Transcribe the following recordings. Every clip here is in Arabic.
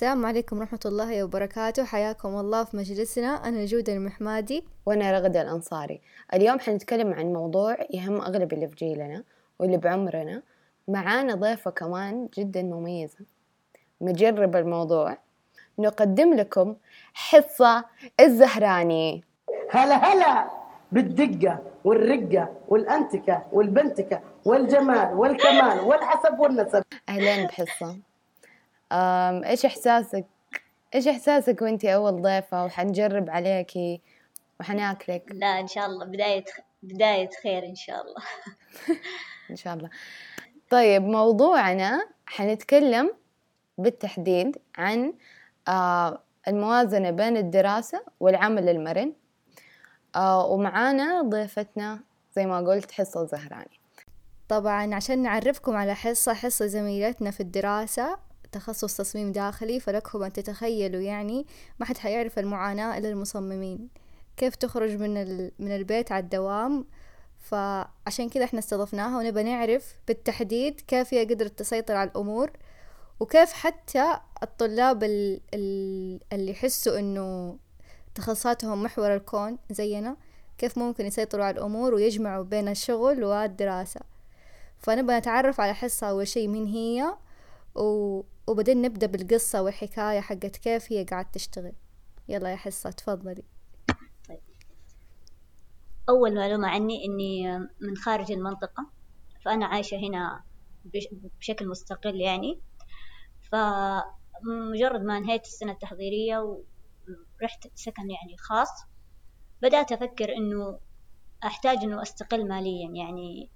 السلام عليكم ورحمة الله وبركاته. حياكم الله في مجلسنا. أنا جودة المحمادي. وأنا رغدة الأنصاري. اليوم حنتكلم عن موضوع يهم أغلب اللي في جيلنا واللي بعمرنا معانا ضيفة كمان جدا مميزة. نجرب الموضوع. نقدم لكم حصة الزهراني. هلا هلا بالدقة والرقة والأنتكة والبنتكة والجمال والكمال والحسب والنسب. أهلين بحصة. إيش إحساسك؟ إيش إحساسك وإنتي أول ضيفة وحنجرب عليكي وحناكلك؟ لا إن شاء الله. بداية بداية خير إن شاء الله. إن شاء الله. طيب موضوعنا حنتكلم بالتحديد عن آه الموازنة بين الدراسة والعمل المرن. آه ومعانا ضيفتنا زي ما قلت حصة زهراني. طبعا عشان نعرفكم على حصة حصة زميلتنا في الدراسة تخصص تصميم داخلي فلكم أن تتخيلوا يعني ما حد حيعرف المعاناة إلا المصممين. كيف تخرج من, ال... من البيت على الدوام؟ فعشان كذا إحنا استضفناها ونبى نعرف بالتحديد كيف هي قدرت تسيطر على الأمور وكيف حتى الطلاب اللي يحسوا إنه تخصصاتهم محور الكون زينا كيف ممكن يسيطروا على الأمور ويجمعوا بين الشغل والدراسة. فنبغى نتعرف على حصة أول شي مين هي و... وبعدين نبدأ بالقصة والحكاية حقت كيف هي قاعدة تشتغل. يلا يا حصة تفضلي. طيب. أول معلومة عني إني من خارج المنطقة فأنا عايشة هنا بشكل مستقل يعني. فمجرد ما انهيت السنة التحضيرية ورحت سكن يعني خاص. بدأت أفكر إنه أحتاج إنه أستقل ماليا يعني.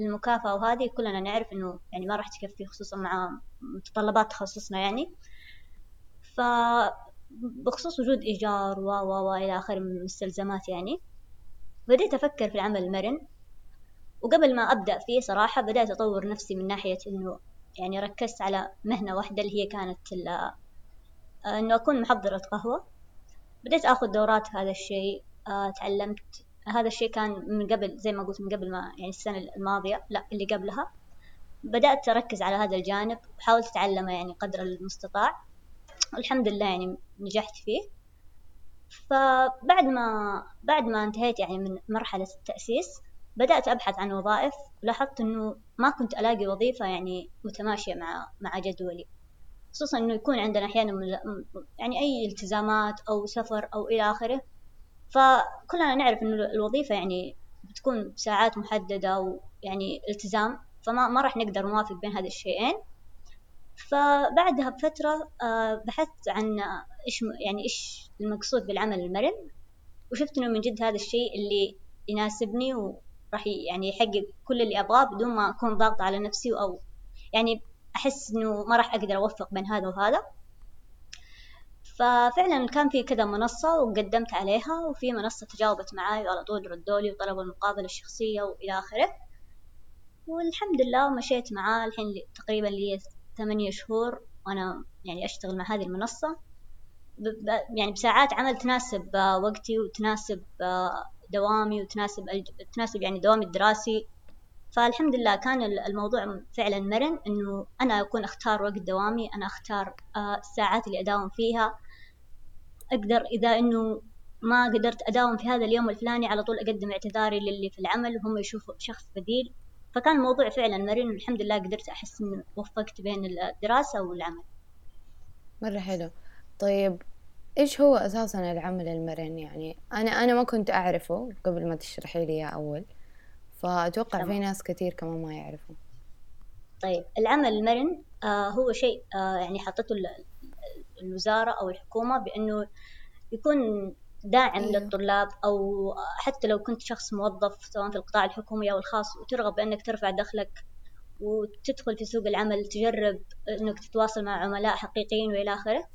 المكافأة وهذه كلنا نعرف إنه يعني ما راح تكفي خصوصا مع متطلبات تخصصنا يعني. فبخصوص وجود إيجار و و و إلى آخره من المستلزمات يعني بديت أفكر في العمل المرن وقبل ما أبدأ فيه صراحة بدأت أطور نفسي من ناحية إنه يعني ركزت على مهنة واحدة اللي هي كانت إنه أكون محضرة قهوة. بديت أخذ دورات في هذا الشيء تعلمت هذا الشيء كان من قبل زي ما قلت من قبل ما يعني السنة الماضية لا اللي قبلها. بدأت أركز على هذا الجانب وحاولت أتعلمه يعني قدر المستطاع. والحمد لله يعني نجحت فيه. فبعد ما بعد ما انتهيت يعني من مرحلة التأسيس بدأت أبحث عن وظائف. لاحظت إنه ما كنت ألاقي وظيفة يعني متماشية مع مع جدولي. خصوصا إنه يكون عندنا أحيانا يعني أي التزامات أو سفر أو إلى آخره فكلنا نعرف إنه الوظيفة يعني بتكون بساعات محددة ويعني التزام فما ما راح نقدر نوافق بين هذه الشيئين. فبعدها بفترة بحثت عن إيش يعني إيش المقصود بالعمل المرن وشفت إنه من جد هذا الشيء اللي يناسبني وراح يعني يحقق كل اللي أبغاه بدون ما أكون ضاغطة على نفسي أو يعني أحس إنه ما راح أقدر أوفق بين هذا وهذا. ففعلا كان في كذا منصة وقدمت عليها وفي منصة تجاوبت معاي وعلى طول ردولي وطلبوا المقابلة الشخصية وإلى آخره. والحمد لله مشيت معاه الحين تقريبا لي ثمانية شهور وأنا يعني أشتغل مع هذه المنصة. يعني بساعات عمل تناسب وقتي وتناسب دوامي وتناسب تناسب يعني دوامي الدراسي. فالحمد لله كان الموضوع فعلا مرن إنه أنا أكون أختار وقت دوامي أنا أختار الساعات اللي أداوم فيها. أقدر إذا إنه ما قدرت أداوم في هذا اليوم الفلاني على طول أقدم اعتذاري للي في العمل وهم يشوفوا شخص بديل. فكان الموضوع فعلا مرن والحمد لله قدرت أحس إنه وفقت بين الدراسة والعمل. مرة حلو. طيب إيش هو أساسا العمل المرن؟ يعني أنا أنا ما كنت أعرفه قبل ما تشرحي لي اياه أول. فأتوقع في ناس كثير كمان ما يعرفوا. طيب العمل المرن آه هو شيء آه يعني حطته الوزارة أو الحكومة بأنه يكون داعم أيوه. للطلاب أو حتى لو كنت شخص موظف سواء في القطاع الحكومي أو الخاص وترغب بأنك ترفع دخلك وتدخل في سوق العمل تجرب أنك تتواصل مع عملاء حقيقيين وإلى آخره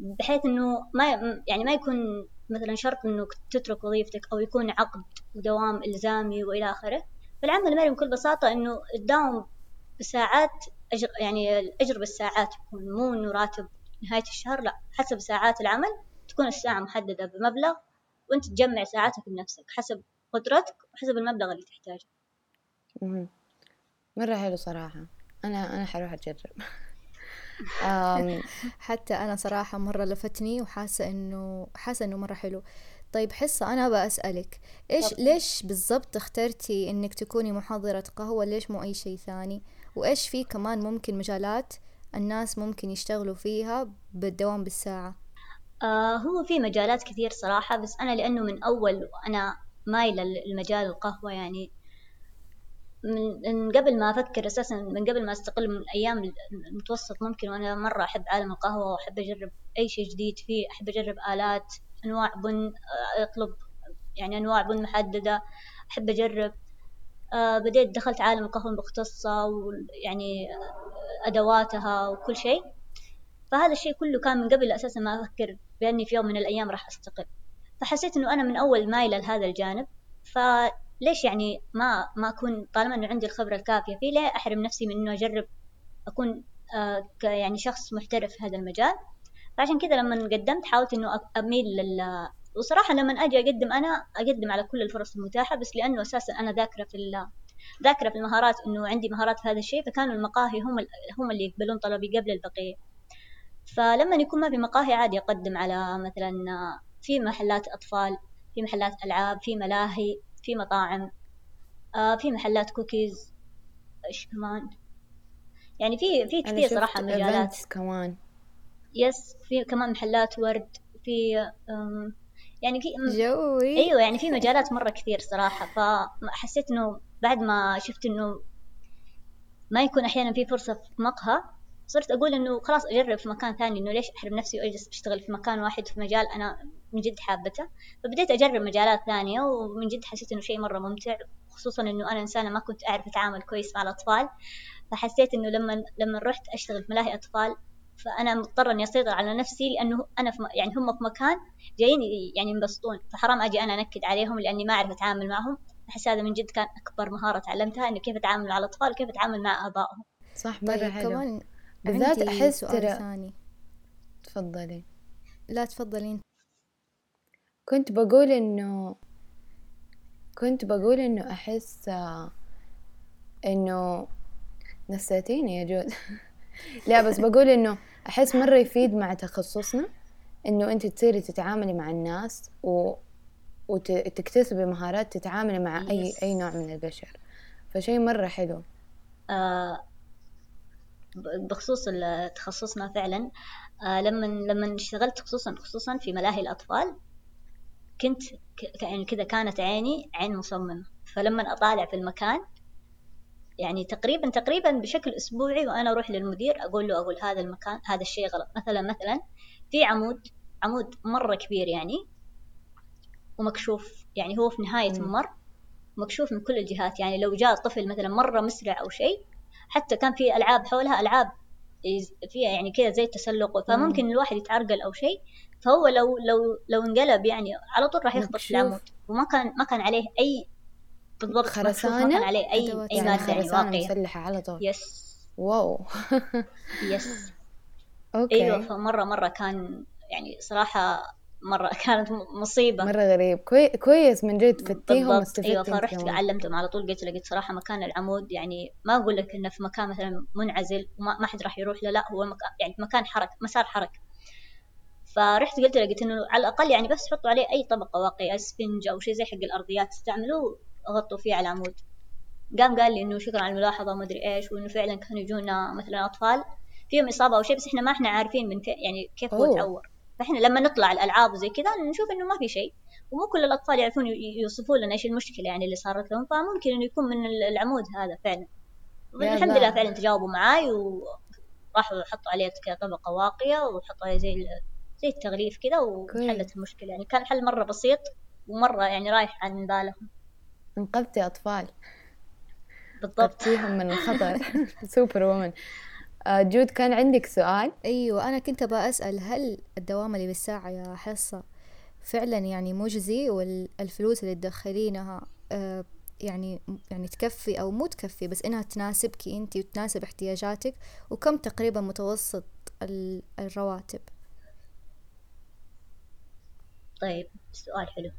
بحيث أنه ما يعني ما يكون مثلا شرط أنك تترك وظيفتك أو يكون عقد ودوام إلزامي وإلى آخره فالعمل المرن بكل بساطة أنه تداوم بساعات أجر يعني الأجر بالساعات يكون مو إنه راتب نهاية الشهر لا حسب ساعات العمل تكون الساعة محددة بمبلغ وأنت تجمع ساعاتك بنفسك حسب قدرتك وحسب المبلغ اللي تحتاجه. مرة حلو صراحة. أنا أنا حروح أجرب. حتى أنا صراحة مرة لفتني وحاسة إنه حاسة إنه مرة حلو. طيب حصة أنا بأسألك إيش ليش بالضبط اخترتي إنك تكوني محاضرة قهوة؟ ليش مو أي شيء ثاني؟ وإيش في كمان ممكن مجالات الناس ممكن يشتغلوا فيها بالدوام بالساعة؟ آه هو في مجالات كثير صراحة بس أنا لأنه من أول وأنا مايلة لمجال القهوة يعني من قبل ما أفكر أساسا من قبل ما أستقل من أيام المتوسط ممكن وأنا مرة أحب عالم القهوة وأحب أجرب أي شيء جديد فيه أحب أجرب آلات أنواع بن آه، أطلب يعني أنواع بن محددة أحب أجرب. بديت دخلت عالم القهوة المختصة ويعني أدواتها وكل شيء. فهذا الشيء كله كان من قبل أساسا ما أفكر بأني في يوم من الأيام راح أستقل. فحسيت إنه أنا من أول مايلة لهذا الجانب. فليش يعني ما ما أكون طالما إنه عندي الخبرة الكافية فيه ليه أحرم نفسي من إنه أجرب أكون آه يعني شخص محترف في هذا المجال؟ فعشان كذا لما قدمت حاولت إنه أ- أميل لل وصراحة لما أجي أقدم أنا أقدم على كل الفرص المتاحة بس لأنه أساسا أنا ذاكرة في ال- ذاكرة في المهارات إنه عندي مهارات في هذا الشيء فكانوا المقاهي هم هم اللي يقبلون طلبي قبل البقية. فلما يكون ما في مقاهي عادي أقدم على مثلا في محلات أطفال في محلات ألعاب في ملاهي في مطاعم آه، في محلات كوكيز إيش كمان؟ يعني في في كثير صراحة مجالات. كمان. يس في كمان محلات ورد في يعني في جوي. أيوه يعني في مجالات مرة كثير صراحة. فحسيت إنه بعد ما شفت إنه ما يكون أحيانا في فرصة في مقهى صرت أقول إنه خلاص أجرب في مكان ثاني إنه ليش أحرم نفسي وأجلس أشتغل في مكان واحد في مجال أنا من جد حابته. فبديت أجرب مجالات ثانية ومن جد حسيت إنه شيء مرة ممتع خصوصا إنه أنا إنسانة ما كنت أعرف أتعامل كويس مع الأطفال. فحسيت إنه لما لما رحت أشتغل في ملاهي أطفال فأنا مضطرة إني أسيطر على نفسي لأنه أنا في. يعني هم في مكان جايين يعني ينبسطون. فحرام أجي أنا أنكد عليهم لأني ما أعرف أتعامل معهم. أحس هذا من جد كان أكبر مهارة تعلمتها إنه كيف أتعامل مع الأطفال وكيف أتعامل مع آبائهم. صح مرة طيب حلو. كمان بالذات سؤال ترى ثاني. تفضلي. لا تفضلين. كنت بقول إنه كنت بقول إنه أحس آه، إنه نسيتيني يا جود. لا بس بقول إنه أحس مرة يفيد مع تخصصنا إنه أنت تصيري تتعاملي مع الناس و... وتكتسبي مهارات تتعاملي مع أي Yes. أي نوع من البشر. فشي مرة حلو. آه، بخصوص تخصصنا فعلا آه، لما لما اشتغلت خصوصا خصوصا في ملاهي الأطفال كنت ك- يعني كذا كانت عيني عين مصممة. فلما أطالع في المكان يعني تقريبا تقريبا بشكل أسبوعي وأنا أروح للمدير أقول له أقول هذا المكان هذا الشيء غلط. مثلا مثلا في عمود عمود مرة كبير يعني ومكشوف يعني هو في نهاية ممر مكشوف من كل الجهات. يعني لو جاء طفل مثلا مرة مسرع أو شيء حتى كان في ألعاب حولها ألعاب يز- فيها يعني كذا زي التسلق فممكن الواحد يتعرقل أو شيء. فهو لو لو لو انقلب يعني على طول راح يخبط في. العمود وما كان ما كان عليه أي بالضبط خرسانة؟ عليه أي أدوات أي يعني مادة يعني خرسانة واقية مسلحة على طول. يس. واو. يس. أوكي. أيوة فمرة مرة كان يعني صراحة مرة كانت م- مصيبة. مرة غريب. كوي... كويس من جد فتيهم بالضبط. واستفدتي أيوه فرحت علمتهم على طول. قلت لقيت صراحة مكان العمود يعني ما أقول لك إنه في مكان مثلا منعزل وما ما حد راح يروح له. لا هو مكان يعني مكان حركه مسار حركه فرحت قلت له قلت إنه على الأقل يعني بس حطوا عليه أي طبقة واقيه اسفنج أو شيء زي حق الأرضيات استعملوه غطوا فيه على العمود قام قال لي إنه شكرا على الملاحظة ما أدري إيش وإنه فعلا كانوا يجونا مثلا أطفال. فيهم إصابة أو شيء بس إحنا ما إحنا عارفين من يعني كيف هو. تعور فإحنا لما نطلع الألعاب وزي كذا نشوف إنه ما في شيء. ومو كل الأطفال يعرفون يوصفوا لنا إيش المشكلة يعني اللي صارت لهم فممكن إنه يكون من ال- العمود هذا فعلا. الحمد. لله فعلا تجاوبوا معاي وراحوا حطوا عليه طبقه واقية وحطوا عليه زي زي التغليف كذا وحلت المشكلة. يعني كان حل مرة بسيط ومرة يعني رايح عن بالهم. انقذتي أطفال. بالضبط. انقذتيهم من الخطر. سوبر وومن آه، جود كان عندك سؤال؟ أيوة أنا كنت أبغى أسأل هل الدوام اللي بالساعة يا حصة فعلا يعني مجزي والفلوس اللي تدخلينها آه، يعني يعني تكفي أو مو تكفي بس إنها تناسبك أنت وتناسب احتياجاتك وكم تقريبا متوسط ال- الرواتب؟ طيب سؤال حلو.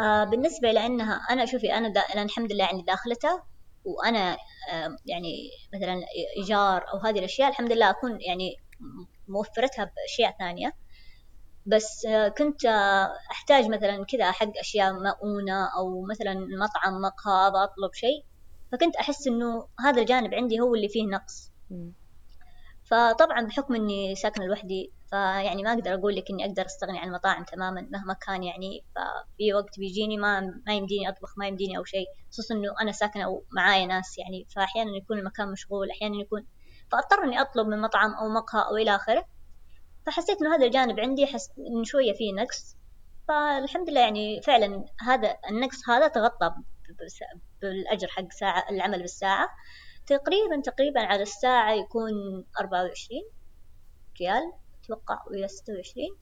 آه بالنسبة لأنها أنا شوفي أنا, دا أنا الحمد لله يعني داخلتها وأنا آه يعني مثلا إيجار أو هذه الأشياء الحمد لله أكون يعني موفرتها بأشياء ثانية. بس آه، كنت آه، أحتاج مثلا كذا حق أشياء مؤونة أو مثلا مطعم مقهى أبغى أطلب شيء. فكنت أحس إنه هذا الجانب عندي هو اللي فيه نقص. فطبعا بحكم إني ساكنة لوحدي فيعني ما أقدر أقول لك إني أقدر أستغني عن المطاعم تماما مهما كان يعني. ففي وقت بيجيني ما ما يمديني أطبخ ما يمديني أو شيء خصوصا إنه أنا ساكنة ومعايا ناس يعني. فأحيانا يكون المكان مشغول أحيانا يكون فأضطر إني أطلب من مطعم أو مقهى أو إلى آخره. فحسيت إنه هذا الجانب عندي حس إنه شوية فيه نقص. فالحمد لله يعني فعلا هذا النقص هذا تغطى بالأجر حق ساعة العمل بالساعة. تقريبا تقريبا على الساعة يكون أربعة وعشرين ريال. أتوقع إلى ستة وعشرين.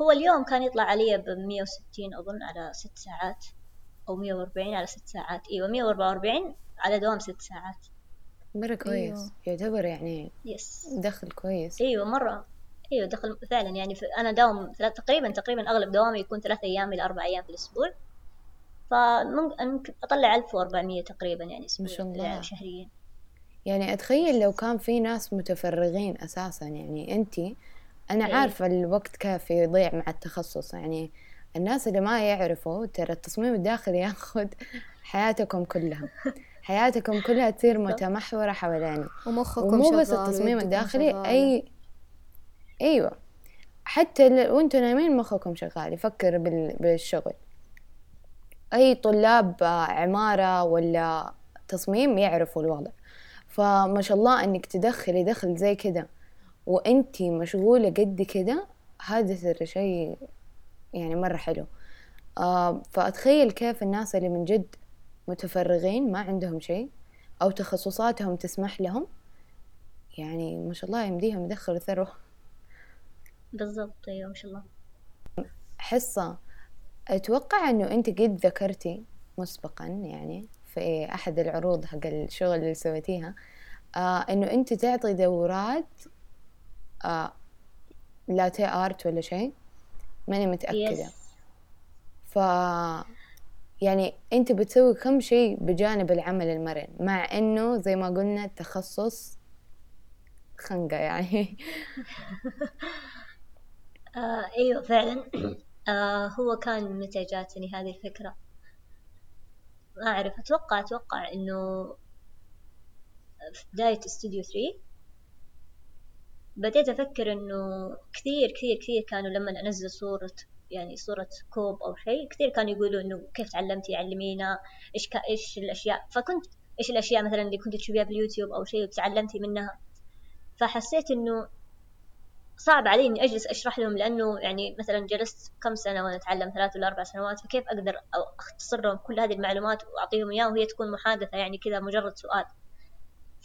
هو اليوم كان يطلع علي بمية وستين أظن على ست ساعات أو مية وأربعين على ست ساعات. أيوة مية وأربعة وأربعين على دوام ست ساعات. مرة كويس. أيوه. يعتبر يعني يس دخل كويس. إيوه مرة. إيوه دخل فعلا. يعني أنا داوم ثلاث تقريبا تقريبا أغلب دوامي يكون ثلاث أيام إلى أربع أيام في الأسبوع. فممكن أطلع 1400 تقريبا يعني. يعني شهريا. يعني أتخيل لو كان في ناس متفرغين أساسا. يعني أنتي أنا إيه. عارفة الوقت كيف يضيع مع التخصص يعني الناس اللي ما يعرفوا ترى التصميم الداخلي ياخذ حياتكم كلها. حياتكم كلها تصير متمحورة حوالينه ومخكم ومو بس التصميم الداخلي شغالة. أي أيوة. حتى ل- وانتوا نايمين مخكم شغال يفكر بال... بالشغل. أي طلاب عمارة ولا تصميم يعرفوا الوضع. فما شاء الله إنك تدخلي دخل زي كده. وانتي مشغولة قد كده هذا ترى شيء يعني مرة حلو. آه فأتخيل كيف الناس اللي من جد متفرغين ما عندهم شيء أو تخصصاتهم تسمح لهم يعني ما شاء الله يمديهم يدخلوا ثروة بالضبط أيوه ما شاء الله. حصة أتوقع أنه أنت قد ذكرتي مسبقا يعني في أحد العروض حق الشغل اللي سويتيها آه أنه أنت تعطي دورات آه لاتيه آرت ولا شيء ماني متأكدة. يس ف يعني أنت بتسوي كم شيء بجانب العمل المرن مع أنه زي ما قلنا التخصص خنقة يعني. آه أيوه فعلا. آه هو كان متى جاتني هذه الفكرة؟ ما أعرف أتوقع أتوقع إنه في بداية استوديو 3 بديت أفكر إنه كثير كثير كثير كانوا لما أنزل صورة يعني صورة كوب أو شيء كثير كانوا يقولوا إنه كيف تعلمتي علمينا إيش كا إيش الأشياء؟ فكنت إيش الأشياء مثلا اللي كنت تشوفيها باليوتيوب أو شيء وتعلمتي منها؟ فحسيت إنه صعب علي إني أجلس أشرح لهم لأنه يعني مثلا جلست كم سنة وأنا أتعلم؟ ثلاث ولا أربع سنوات فكيف أقدر أو أختصر لهم كل هذه المعلومات وأعطيهم إياها؟ وهي تكون محادثة يعني كذا مجرد سؤال.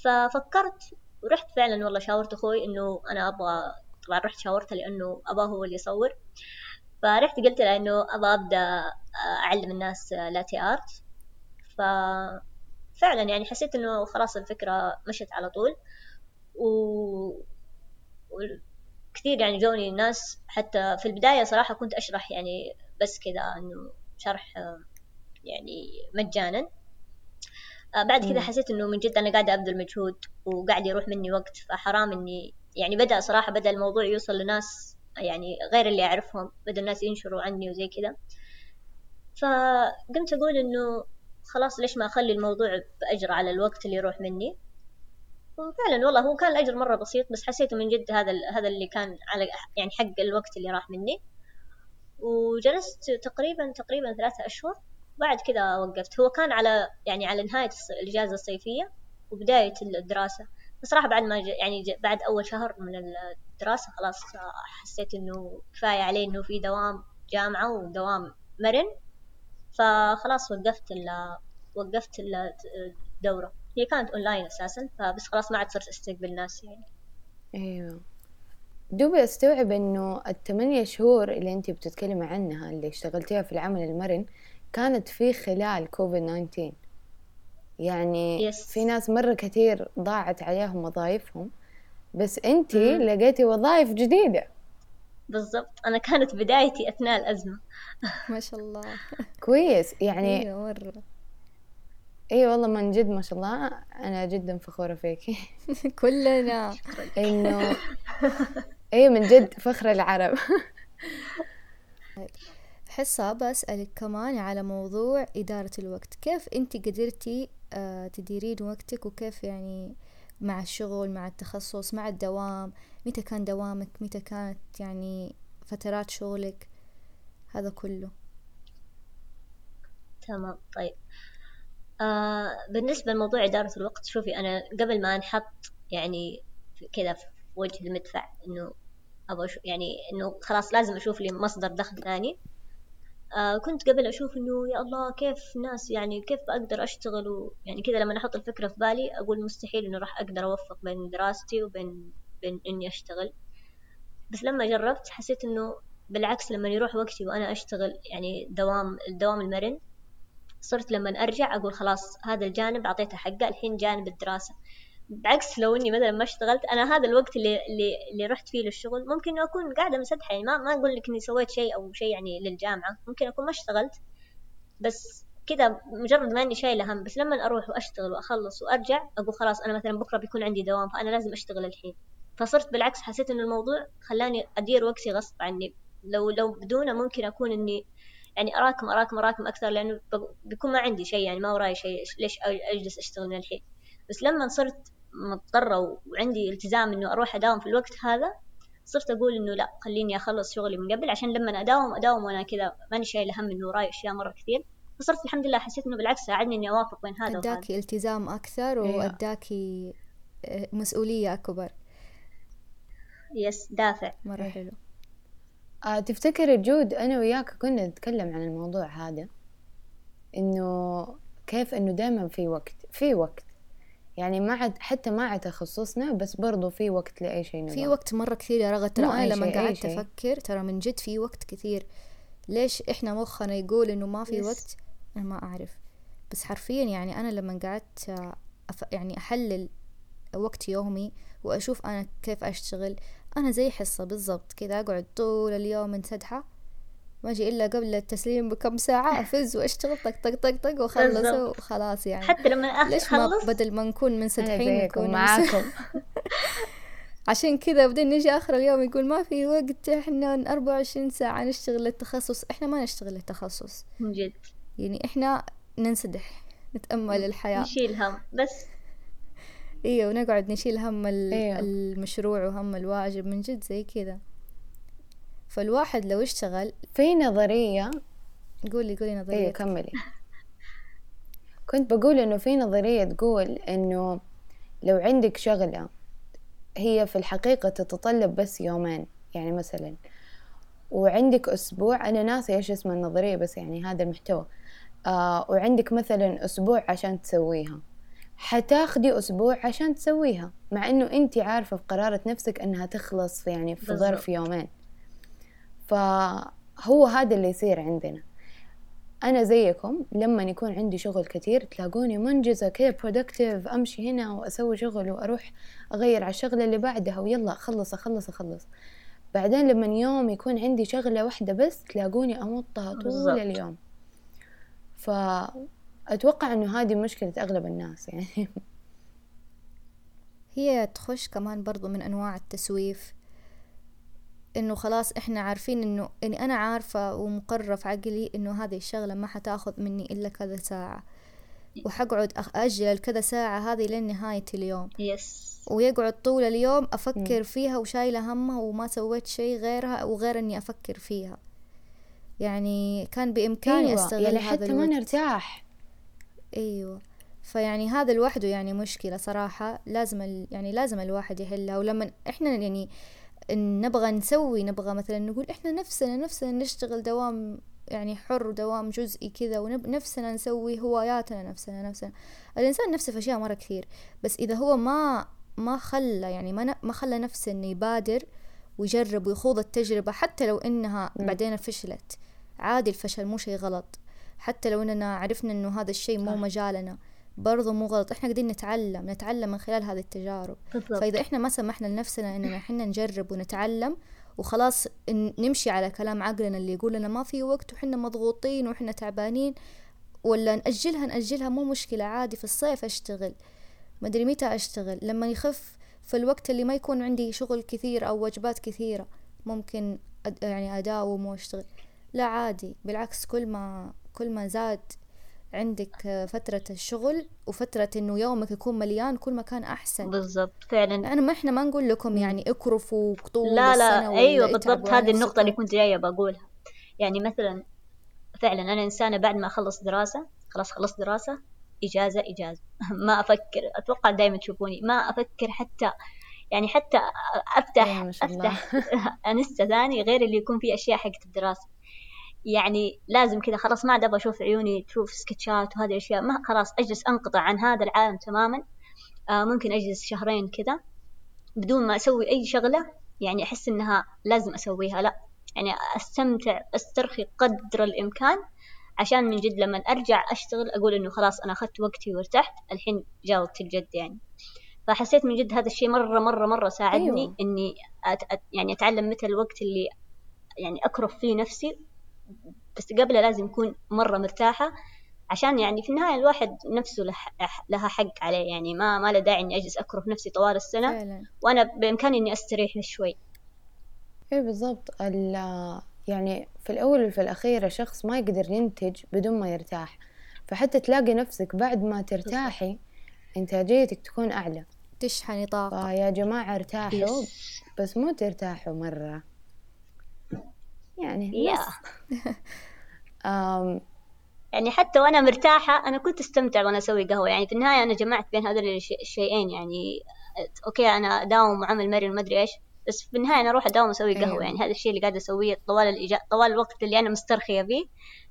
ففكرت ورحت فعلا والله شاورت أخوي إنه أنا أبغى طبعا رحت شاورته لأنه أباه هو اللي يصور. فرحت قلت له إنه أبغى أبدأ أعلم الناس لاتي آرت. ففعلا يعني حسيت إنه خلاص الفكرة مشت على طول. و... كثير يعني جوني الناس. حتى في البداية صراحة كنت أشرح يعني بس كذا إنه شرح آه، يعني مجانا. آه، بعد كذا. حسيت إنه من جد أنا قاعدة أبذل مجهود وقاعد يروح مني وقت فحرام إني يعني بدأ صراحة بدأ الموضوع يوصل لناس يعني غير اللي أعرفهم بدأ الناس ينشروا عني وزي كذا. فقمت أقول إنه خلاص ليش ما أخلي الموضوع بأجر على الوقت اللي يروح مني؟ وفعلا والله هو كان الأجر مرة بسيط بس حسيته من جد هذا هذا اللي كان على يعني حق الوقت اللي راح مني. وجلست تقريبا تقريبا ثلاثة أشهر. بعد كذا وقفت. هو كان على يعني على نهاية الإجازة الصيفية وبداية الدراسة. بصراحة بعد ما يعني بعد أول شهر من الدراسة خلاص حسيت إنه كفاية عليه إنه في دوام جامعة ودوام مرن. فخلاص وقفت ال وقفت ال- الدورة. هي كانت أونلاين أساسا فبس خلاص ما عاد صرت أستقبل ناس يعني. أيوه. دوبي أستوعب إنه الثمانية شهور اللي أنتي بتتكلمي عنها اللي اشتغلتيها في العمل المرن كانت في خلال كوفيد 19 يعني Yes. في ناس مرة كثير ضاعت عليهم وظائفهم بس انتي مم. لقيتي وظائف جديدة. بالضبط. أنا كانت بدايتي أثناء الأزمة. ما شاء الله. كويس. يعني أيوه مرة. إي والله من جد ما شاء الله أنا جدا فخورة فيكي كلنا. إنه إي من جد فخر العرب. حصة بسألك كمان على موضوع إدارة الوقت. كيف أنت قدرتي آه، تديرين وقتك؟ وكيف يعني مع الشغل مع التخصص مع الدوام؟ متى كان دوامك؟ متى كانت يعني فترات شغلك؟ هذا كله. تمام طيب. آه بالنسبة لموضوع إدارة الوقت شوفي أنا قبل ما أنحط يعني كذا في وجه المدفع إنه أبغى يعني إنه خلاص لازم أشوف لي مصدر دخل ثاني. آه كنت قبل أشوف إنه يا الله كيف ناس يعني كيف بقدر أشتغل ويعني كذا لما أحط الفكرة في بالي أقول مستحيل إنه راح أقدر أوفق بين دراستي وبين بين إني أشتغل. بس لما جربت حسيت إنه بالعكس لما يروح وقتي وأنا أشتغل يعني دوام الدوام المرن صرت لما أرجع أقول خلاص هذا الجانب أعطيته حقه الحين جانب الدراسة. بعكس لو إني مثلا ما اشتغلت أنا هذا الوقت اللي اللي, اللي رحت فيه للشغل ممكن أكون قاعدة مسدحة يعني ما ما أقول لك إني سويت شيء أو شيء يعني للجامعة ممكن أكون ما اشتغلت بس كذا مجرد ما إني شايلة هم بس لما أروح وأشتغل وأخلص وأرجع أقول خلاص أنا مثلا بكرة بيكون عندي دوام فأنا لازم أشتغل الحين. فصرت بالعكس حسيت إن الموضوع خلاني أدير وقتي غصب عني. لو لو بدونه ممكن أكون إني يعني أراكم أراكم أراكم أكثر لأنه بيكون ما عندي شيء يعني ما وراي شيء ليش أجلس أشتغل من الحين. بس لما صرت مضطرة وعندي التزام إنه أروح أداوم في الوقت هذا صرت أقول إنه لا خليني أخلص شغلي من قبل عشان لما أداوم أداوم وأنا كذا ماني شايلة هم إنه وراي أشياء مرة كثير. فصرت الحمد لله حسيت إنه بالعكس ساعدني إني أوافق بين هذا وهذا. أداكي التزام أكثر أيوة. وأداكي آه، مسؤولية أكبر يس دافع. مرة حلو. آه تفتكر جود أنا وياك كنا نتكلم عن الموضوع هذا؟ إنه كيف إنه دائما في وقت في وقت. يعني ما عد حتى ما عاد تخصصنا بس برضو في وقت لأي شيء. في وقت مرة كثير يا رغد ترى أنا لما قعدت أفكر ترى من جد في وقت كثير. ليش إحنا مخنا يقول إنه ما في وقت؟ أنا ما أعرف. بس حرفيا يعني أنا لما قعدت أف... يعني أحلل وقت يومي وأشوف أنا كيف أشتغل أنا زي حصة بالضبط كذا أقعد طول اليوم منسدحة ما أجي إلا قبل التسليم بكم ساعة أفز وأشتغل طق طق طق طق واخلص وخلاص يعني. حتى لما اخلص ليش ما بدل ما نكون منسدحين نكون معاكم. عشان كذا بعدين نجي آخر اليوم يقول ما في وقت إحنا 24 ساعة نشتغل للتخصص. إحنا ما نشتغل للتخصص. من جد. يعني إحنا ننسدح نتأمل الحياة. نشيل هم بس. إيوه ونقعد نشيل هم أيوه. المشروع وهم الواجب. من جد زي كذا. فالواحد لو اشتغل في نظرية قولي قولي نظرية إيه كملي. كنت بقول إنه في نظرية تقول إنه لو عندك شغلة هي في الحقيقة تتطلب بس يومين يعني مثلا وعندك أسبوع أنا ناسي إيش اسم النظرية بس يعني هذا المحتوى آه وعندك مثلا أسبوع عشان تسويها. حتاخدي أسبوع عشان تسويها مع إنه أنت عارفة في قرارة نفسك إنها تخلص يعني في ظرف يومين. فهو هذا اللي يصير عندنا. أنا زيكم لما يكون عندي شغل كثير تلاقوني منجزة كذا برودكتيف أمشي هنا وأسوي شغل وأروح أغير على الشغلة اللي بعدها ويلا أخلص أخلص أخلص. بعدين لما يوم يكون عندي شغلة واحدة بس تلاقوني أمطها طول بالزبط. اليوم. فأتوقع أنه هذه مشكلة أغلب الناس يعني. هي تخش كمان برضو من أنواع التسويف. إنه خلاص إحنا عارفين إنه اني أنا عارفة ومقررة في عقلي إنه هذه الشغلة ما حتاخذ مني إلا كذا ساعة. وحقعد أجل كذا ساعة هذه لين نهاية اليوم. يس ويقعد طول اليوم أفكر م. فيها وشايلة همها وما سويت شيء غيرها وغير إني أفكر فيها. يعني كان بإمكاني أيوة. أستغل يعني هذا حتى. ما نرتاح أيوة. فيعني هذا لوحده يعني مشكلة صراحة. لازم ال... يعني لازم الواحد يحلها. ولما إحنا يعني نبغى نسوي نبغى مثلا نقول إحنا نفسنا نفسنا نشتغل دوام يعني حر ودوام جزئي كذا ونفسنا نسوي هواياتنا نفسنا نفسنا. الإنسان نفسه في أشياء مرة كثير بس إذا هو ما ما خلى يعني ما ما خلى نفسه إنه يبادر ويجرب ويخوض التجربة حتى لو إنها. بعدين فشلت. عادي الفشل مو شيء غلط. حتى لو إننا عرفنا إنه هذا الشيء مو مجالنا. برضو مو غلط. إحنا قاعدين نتعلم نتعلم من خلال هذه التجارب. بالضبط. فإذا إحنا ما سمحنا لنفسنا إننا إحنا نجرب ونتعلم وخلاص نمشي على كلام عقلنا اللي يقول لنا ما في وقت وحنا مضغوطين وحنا تعبانين ولا نأجلها نأجلها مو مشكلة عادي في الصيف أشتغل. مدري متى أشتغل. لما يخف في الوقت اللي ما يكون عندي شغل كثير أو واجبات كثيرة ممكن أد يعني أداوم وأشتغل. لا عادي. بالعكس كل ما كل ما زاد عندك فترة الشغل وفترة إنه يومك يكون مليان كل ما كان أحسن. بالضبط فعلا. أنا ما إحنا ما نقول لكم يعني اكرفوا طول لا لا أيوه بالضبط هذه النقطة اللي. كنت جاية بقولها. يعني مثلا فعلا أنا إنسانة بعد ما أخلص دراسة خلاص خلصت دراسة إجازة إجازة. ما أفكر أتوقع دائما تشوفوني. ما أفكر حتى يعني حتى شاء الله. أفتح أنستا ثاني غير اللي يكون فيه أشياء حقت الدراسة. يعني لازم كذا خلاص ما عاد أبغى أشوف عيوني تشوف سكتشات وهذه الأشياء. ما خلاص أجلس أنقطع عن هذا العالم تماما. آه ممكن أجلس شهرين كذا. بدون ما أسوي أي شغلة يعني أحس إنها لازم أسويها. لا يعني أستمتع أسترخي قدر الإمكان. عشان من جد لما أرجع أشتغل أقول إنه خلاص أنا أخذت وقتي وارتحت. الحين جاء وقت الجد يعني. فحسيت من جد هذا الشيء مرة مرة مرة ساعدني أيوة. إني أت... أت... يعني أتعلم متى الوقت اللي يعني أكرف فيه نفسي بس قبله لازم أكون مرة مرتاحة عشان يعني في النهاية الواحد نفسه له, لها حق عليه يعني ما ما له داعي إني أجلس أكرف نفسي طوال السنة. فعلا. وأنا بإمكاني إني أستريح شوي. إيه بالضبط. ال- يعني في الأول وفي الأخير الشخص ما يقدر ينتج بدون ما يرتاح. فحتى تلاقي نفسك بعد ما ترتاحي إنتاجيتك تكون أعلى. تشحني طاقة فيا جماعة ارتاحوا. بس مو ترتاحوا مرة. يعني. آم، يعني حتى وأنا مرتاحة أنا كنت أستمتع وأنا أسوي قهوة. يعني في النهاية أنا جمعت بين هذول الشي- الشيئين يعني. أوكي أنا أداوم وعمل مرن ما أدري إيش بس في النهاية أنا أروح أداوم أسوي قهوة. أيوة. يعني هذا الشيء اللي قاعدة أسويه طوال الإجا... طوال الوقت اللي أنا مسترخية فيه.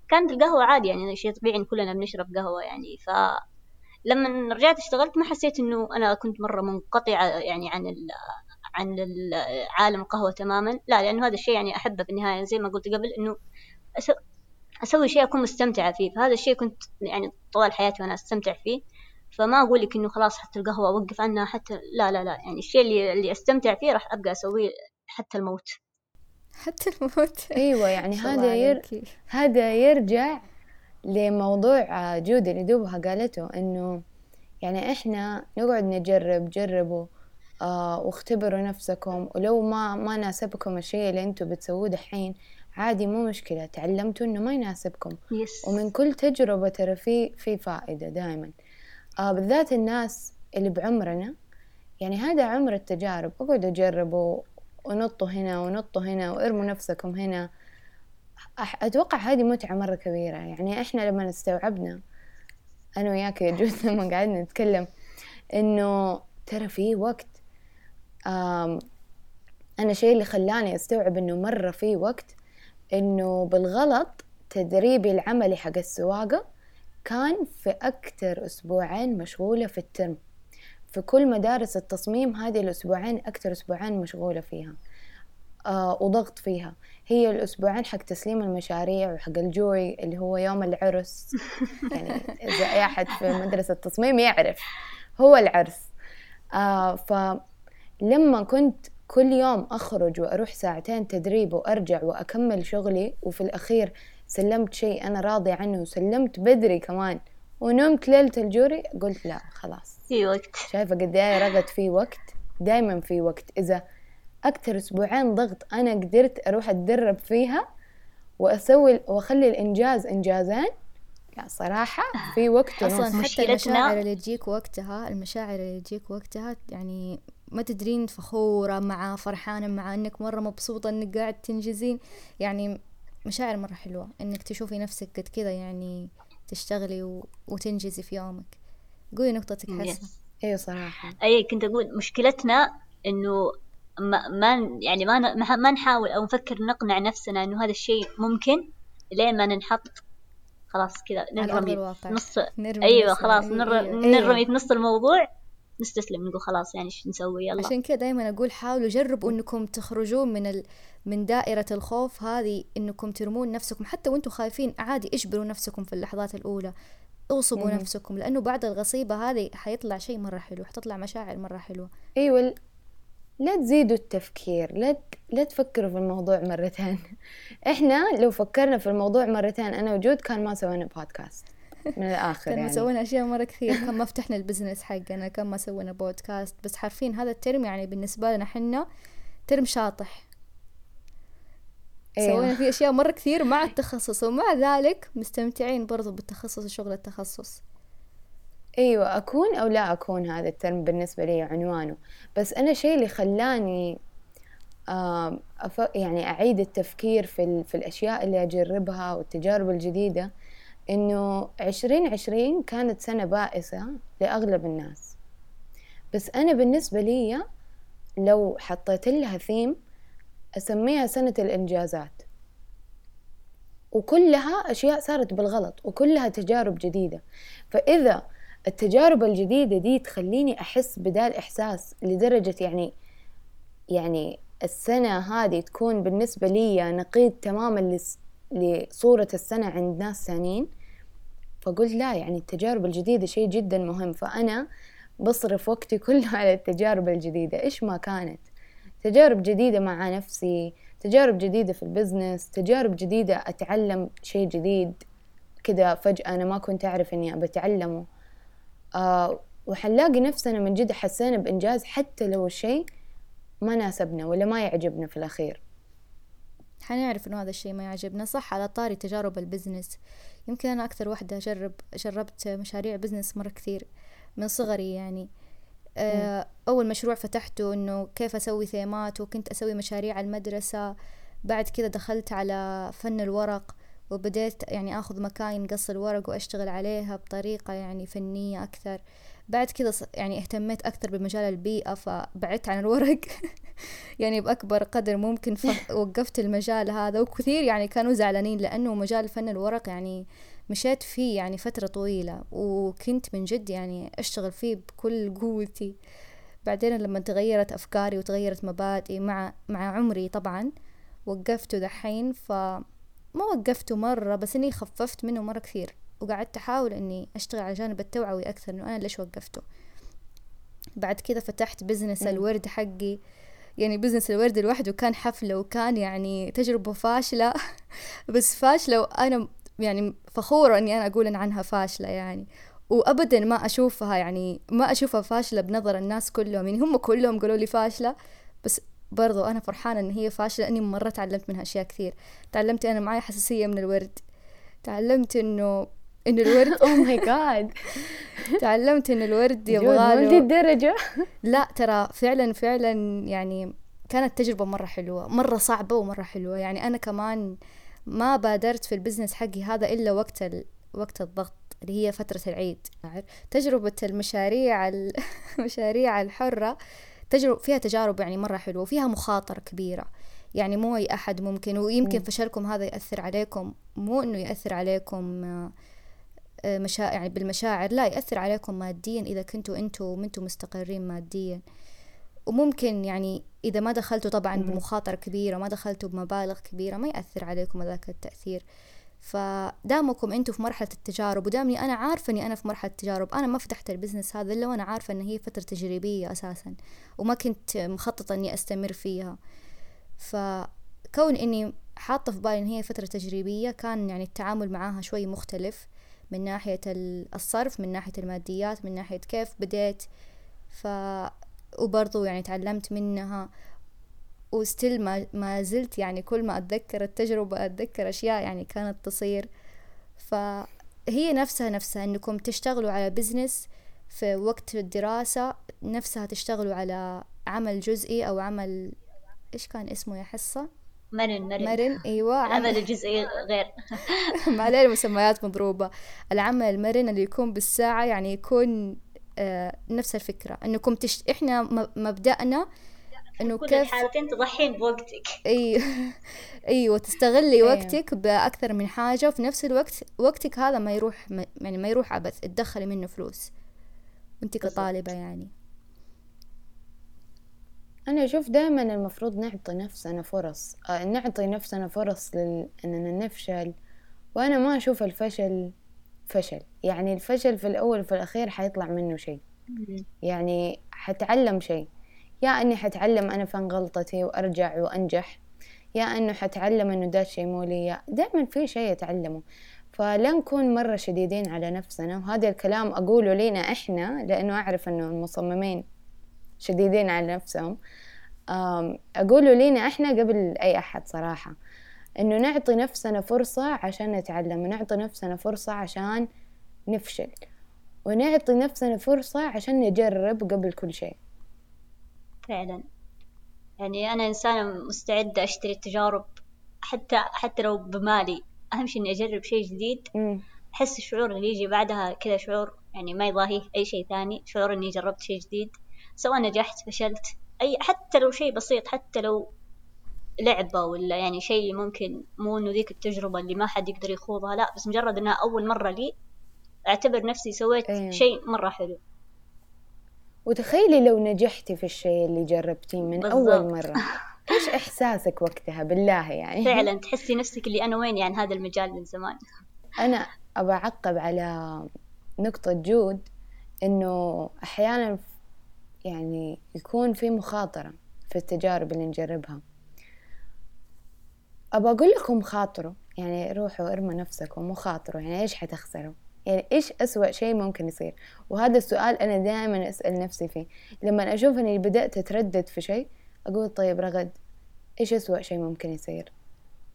كانت القهوة عادي يعني شيء طبيعي إن كلنا بنشرب قهوة يعني. ف لما رجعت اشتغلت ما حسيت إنه أنا كنت مرة منقطعة يعني عن ال... عن ال- عالم القهوة تماما. لا لأنه هذا الشيء يعني أحبه في النهايه زي ما قلت قبل إنه أس... أسوي شيء أكون مستمتعه فيه. فهذا الشيء كنت يعني طوال حياتي وأنا أستمتع فيه. فما أقول لك إنه خلاص حتى القهوة أوقف عنها حتى لا لا لا. يعني الشيء اللي اللي أستمتع فيه راح أبقى أسويه حتى الموت. حتى الموت. أيوة يعني هذا ير... هذا يرجع لموضوع آه، جودة اللي دوبها قالته إنه يعني إحنا نقعد نجرب جربوا. آه واختبروا نفسكم. ولو ما ما ناسبكم الشيء اللي أنتوا بتسووه دحين عادي مو مشكلة. تعلمتوا إنه ما يناسبكم. يس ومن كل تجربة ترى في في فائدة دائما آه بالذات الناس اللي بعمرنا يعني هذا عمر التجارب. اقعدوا جربوا ونطوا هنا ونطوا هنا وارموا نفسكم هنا. أتوقع هذه متعة مرة كبيرة. يعني إحنا لما استوعبنا أنا وياك يا جود لما قعدنا نتكلم إنه ترى في وقت أنا الشيء اللي خلاني أستوعب إنه مرة في وقت إنه بالغلط تدريبي العملي حق السواقة كان في أكتر أسبوعين مشغولة في الترم. في كل مدارس التصميم هذه الأسبوعين أكتر أسبوعين مشغولة فيها آه وضغط فيها. هي الأسبوعين حق تسليم المشاريع وحق الجوري اللي هو يوم العرس. يعني إذا أي أحد في مدرسة التصميم يعرف هو العرس. آه فلما كنت كل يوم أخرج وأروح ساعتين تدريب وأرجع وأكمل شغلي وفي الأخير سلمت شيء أنا راضية عنه وسلمت بدري كمان ونمت ليلة الجوري قلت لا خلاص. في وقت. شايفة قد إيه رغد في وقت؟ دايما في وقت. إذا أكتر أسبوعين ضغط أنا قدرت أروح أتدرب فيها وأسوي وأخلي الإنجاز إنجازين لا صراحة في وقت أصلا حتى المشاعر اللي تجيك وقتها المشاعر اللي تجيك وقتها يعني ما تدرين فخورة مع فرحانة مع إنك مرة مبسوطة إنك قاعد تنجزين. يعني مشاعر مرة حلوة إنك تشوفي نفسك قد كذا يعني تشتغلي و... وتنجزي في يومك. قولي نقطتك حسن. أيوة صراحة. أي كنت أقول مشكلتنا إنه ما, ما يعني ما ما نحاول أو نفكر نقنع نفسنا إنه هذا الشيء ممكن لين ما ننحط. خلاص كذا نرمي. نص نرمي أيوه. خلاص أيوة، نر... أيوة. نرمي في نص الموضوع. نستسلم نقول خلاص يعني إيش نسوي يلا. عشان كذا دائما أقول حاولوا جربوا إنكم تخرجون من ال... من دائرة الخوف هذه إنكم ترمون نفسكم حتى وإنتم خايفين عادي اجبروا نفسكم في اللحظات الأولى أوصبوا. نفسكم لأنه بعد الغصيبة هذه حيطلع شيء مرة حلو حتطلع مشاعر مرة حلوة. ال- لا تزيدوا التفكير لا ت- لا تفكروا في الموضوع مرتين. إحنا لو فكرنا في الموضوع مرتين أنا وجود كان ما سوينا بودكاست من الآخر كان يعني. سوينا أشياء مرة كثير. كان ما فتحنا ال business حقنا كان ما سوينا بودكاست بس حرفيا هذا الترم يعني بالنسبة لنا حنا ترم شاطح. أيوة. سوينا فيه أشياء مرة كثير مع التخصص. ومع ذلك مستمتعين برضو بالتخصص وشغل التخصص. إيوه أكون أو لا أكون هذا الترم بالنسبة لي عنوانه. بس أنا الشيء اللي خلاني أف... يعني أعيد التفكير في ال... في الأشياء اللي أجربها والتجارب الجديدة إنه عشرين عشرين كانت سنة بائسة لأغلب الناس. بس أنا بالنسبة لي لو حطيت لها ثيم أسميها سنة الإنجازات. وكلها أشياء صارت بالغلط وكلها تجارب جديدة. فإذا التجارب الجديدة دي تخليني أحس بدا الإحساس لدرجة يعني يعني السنة هذه تكون بالنسبة لي نقيض تماما لصورة السنة عند ناس ثانيين فقلت لا يعني التجارب الجديدة شيء جدا مهم. فأنا بصرف وقتي كله على التجارب الجديدة. إيش ما كانت؟ تجارب جديدة مع نفسي تجارب جديدة في البزنس تجارب جديدة أتعلم شيء جديد كذا فجأة أنا ما كنت أعرف إني أبى أتعلمه. آه وحنلاقي نفسنا من جد حسينا بإنجاز حتى لو الشيء ما ناسبنا ولا ما يعجبنا في الأخير. حنعرف إنه هذا الشيء ما يعجبنا. صح على طاري تجارب ال business. يمكن أنا أكثر واحدة اجرب جربت مشاريع business مرة كثير من صغري يعني. آه، أول مشروع فتحته إنه كيف أسوي ثيمات وكنت أسوي مشاريع المدرسة. بعد كذا دخلت على فن الورق وبديت يعني آخذ مكاين قص الورق وأشتغل عليها بطريقة يعني فنية أكثر. بعد كذا يعني اهتميت أكثر بمجال البيئة فبعدت عن الورق. يعني بأكبر قدر ممكن فوقفت المجال هذا. وكثير يعني كانوا زعلانين لأنه مجال فن الورق يعني مشيت فيه يعني فترة طويلة. وكنت من جد يعني أشتغل فيه بكل قوتي. بعدين لما تغيرت أفكاري وتغيرت مبادئي مع مع عمري طبعا وقفته دحين. فما وقفته مرة بس إني خففت منه مرة كثير. وقعدت أحاول إني أشتغل على جانب التوعوي أكثر إنه أنا ليش وقفته. بعد كذا فتحت business. الورد حقي. يعني business الورد لوحده كان حفلة وكان يعني تجربة فاشلة. بس فاشلة وأنا يعني فخورة إني أنا أقول إن عنها فاشلة يعني. وأبدا ما أشوفها يعني ما أشوفها فاشلة بنظر الناس كلهم. يعني هم كلهم قالوا لي فاشلة بس برضو أنا فرحانة إن هي فاشلة. لأني مرة تعلمت منها أشياء كثير. تعلمت أنا معي حساسية من الورد. تعلمت إنه إنه الورد أوه ماي جاد تعلمت إنه الورد يبغى دي الدرجة. لا ترى فعلا فعلا يعني كانت تجربة مرة حلوة مرة صعبة ومرة حلوة. يعني أنا كمان ما بادرت في البزنس حقي هذا إلا وقت ال... وقت الضغط اللي هي فترة العيد. تجربة المشاريع ال- المشاريع الحرة تجربة فيها تجارب يعني مرة حلوة وفيها مخاطرة كبيرة. يعني مو أي أحد ممكن ويمكن. فشلكم هذا يأثر عليكم مو إنه يأثر عليكم مشا... يعني بالمشاعر لا يأثر عليكم ماديا إذا كنتوا أنتوا ما أنتوا مستقرين ماديا. وممكن يعني إذا ما دخلتوا طبعا. بمخاطرة كبيرة ما دخلتوا بمبالغ كبيرة ما يأثر عليكم ذاك التأثير. فدامكم أنتوا في مرحلة التجارب ودامني أنا عارفة إني أنا في مرحلة التجارب. أنا ما فتحت البزنس هذا إلا وأنا عارفة إن هي فترة تجريبية أساسا وما كنت مخططة إني أستمر فيها. فكون إني حاطة في بالي إن هي فترة تجريبية كان يعني التعامل معاها شوي مختلف. من ناحية ال- الصرف من ناحية الماديات من ناحية كيف بديت. ف وبرضو يعني تعلمت منها. وستيل ما, ما زلت يعني كل ما أتذكر التجربة أتذكر أشياء يعني كانت تصير. فهي نفسها نفسها أنكم تشتغلوا على بزنس في وقت الدراسة نفسها تشتغلوا على عمل جزئي أو عمل إيش كان اسمه يا حصة؟ مرن مرن. مرن أيوة. العمل عمل الجزئي غير. ما عليه مسميات مضروبة. العمل المرن اللي يكون بالساعة يعني يكون آه نفس الفكرة. إنكم تش... إحنا م- مبدأنا إنه كل كيف الحالتين تضحين بوقتك. إي أيوه تستغلي أيوة. وقتك بأكثر من حاجة وفي نفس الوقت وقتك هذا ما يروح م... يعني ما يروح عبث تدخلي منه فلوس. وانت. كطالبة يعني. أنا أشوف دائما المفروض نعطي نفسنا فرص آه، نعطي نفسنا فرص لل... إننا نفشل وأنا ما أشوف الفشل فشل. يعني الفشل في الأول وفي الأخير حيطلع منه شيء. يعني حتعلم شيء. يا إني حتعلم أنا فين غلطتي وأرجع وأنجح يا إنه حتعلم إنه ده الشيء مو لي. دائما في شيء اتعلمه فلا نكون مرة شديدين على نفسنا وهذا الكلام أقوله لينا إحنا لأنه أعرف أنه المصممين شديدين على نفسهم. أقوله لينا إحنا قبل أي أحد صراحة إنه نعطي نفسنا فرصة عشان نتعلم ونعطي نفسنا فرصة عشان نفشل ونعطي نفسنا فرصة عشان نجرب قبل كل شيء. فعلا. يعني أنا إنسانة مستعدة أشتري التجارب حتى حتى لو بمالي. أهم شيء إني أجرب شيء جديد. أحس الشعور اللي يجي بعدها كذا شعور يعني ما يضاهيه أي شيء ثاني شعور إني جربت شيء جديد. سواء نجحت فشلت. أي حتى لو شيء بسيط حتى لو لعبة ولا يعني شيء ممكن مو إنه ذيك التجربة اللي ما حد يقدر يخوضها لا بس مجرد إنها أول مرة لي أعتبر نفسي سويت أيه. شيء مرة حلو. وتخيلي لو نجحتي في الشيء اللي جربتيه من بالضبط. أول مرة. إيش إحساسك وقتها؟ بالله يعني. فعلا تحسي نفسك اللي أنا وين؟ يعني هذا المجال من زمان. أنا أبى أعقب على نقطة جود إنه أحيانا يعني يكون في مخاطرة في التجارب اللي نجربها. أبى أقول لكم خاطروا يعني روحوا ارموا نفسكم وخاطروا يعني إيش حتخسروا يعني إيش أسوأ شيء ممكن يصير؟ وهذا السؤال أنا دائما أسأل نفسي فيه. لما أشوف أني بدأت أتردد في شيء أقول طيب رغد إيش أسوأ شيء ممكن يصير؟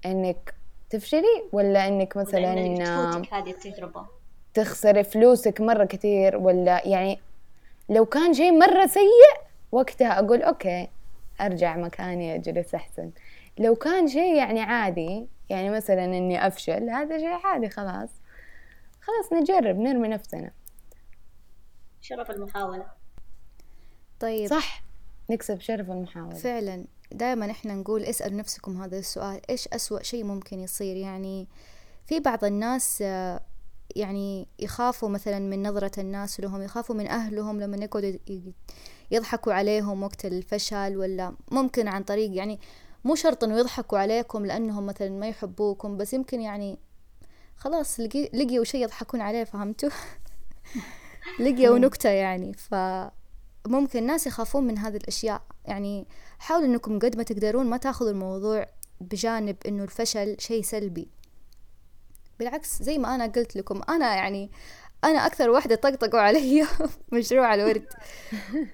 إنك تفشلي ولا إنك مثلا إنك هذه التجربة؟ تخسري فلوسك مرة كثير ولا يعني لو كان شيء مرة سيء وقتها أقول أوكي أرجع مكاني أجلس أحسن. لو كان شيء يعني عادي يعني مثلا إني أفشل هذا شيء عادي خلاص. خلاص نجرب نرمي نفسنا. شرف المحاولة. طيب. صح. نكسب شرف المحاولة. فعلا. دائما إحنا نقول اسأل نفسكم هذا السؤال إيش أسوأ شيء ممكن يصير؟ يعني في بعض الناس يعني يخافوا مثلا من نظرة الناس لهم يخافوا من أهلهم لما يقعدوا يضحكوا عليهم وقت الفشل ولا ممكن عن طريق يعني مو شرط إنه يضحكوا عليكم لأنهم مثلا ما يحبوكم بس يمكن يعني خلاص لقي لقيوا شيء يضحكون عليه فهمتوا؟ لقيوا نكتة يعني فممكن الناس يخافون من هذه الأشياء. يعني حاولوا أنكم قد ما تقدرون ما تاخذوا الموضوع بجانب أنه الفشل شيء سلبي. بالعكس زي ما أنا قلت لكم أنا يعني أنا أكثر واحدة طقطقوا علي مشروع الورد.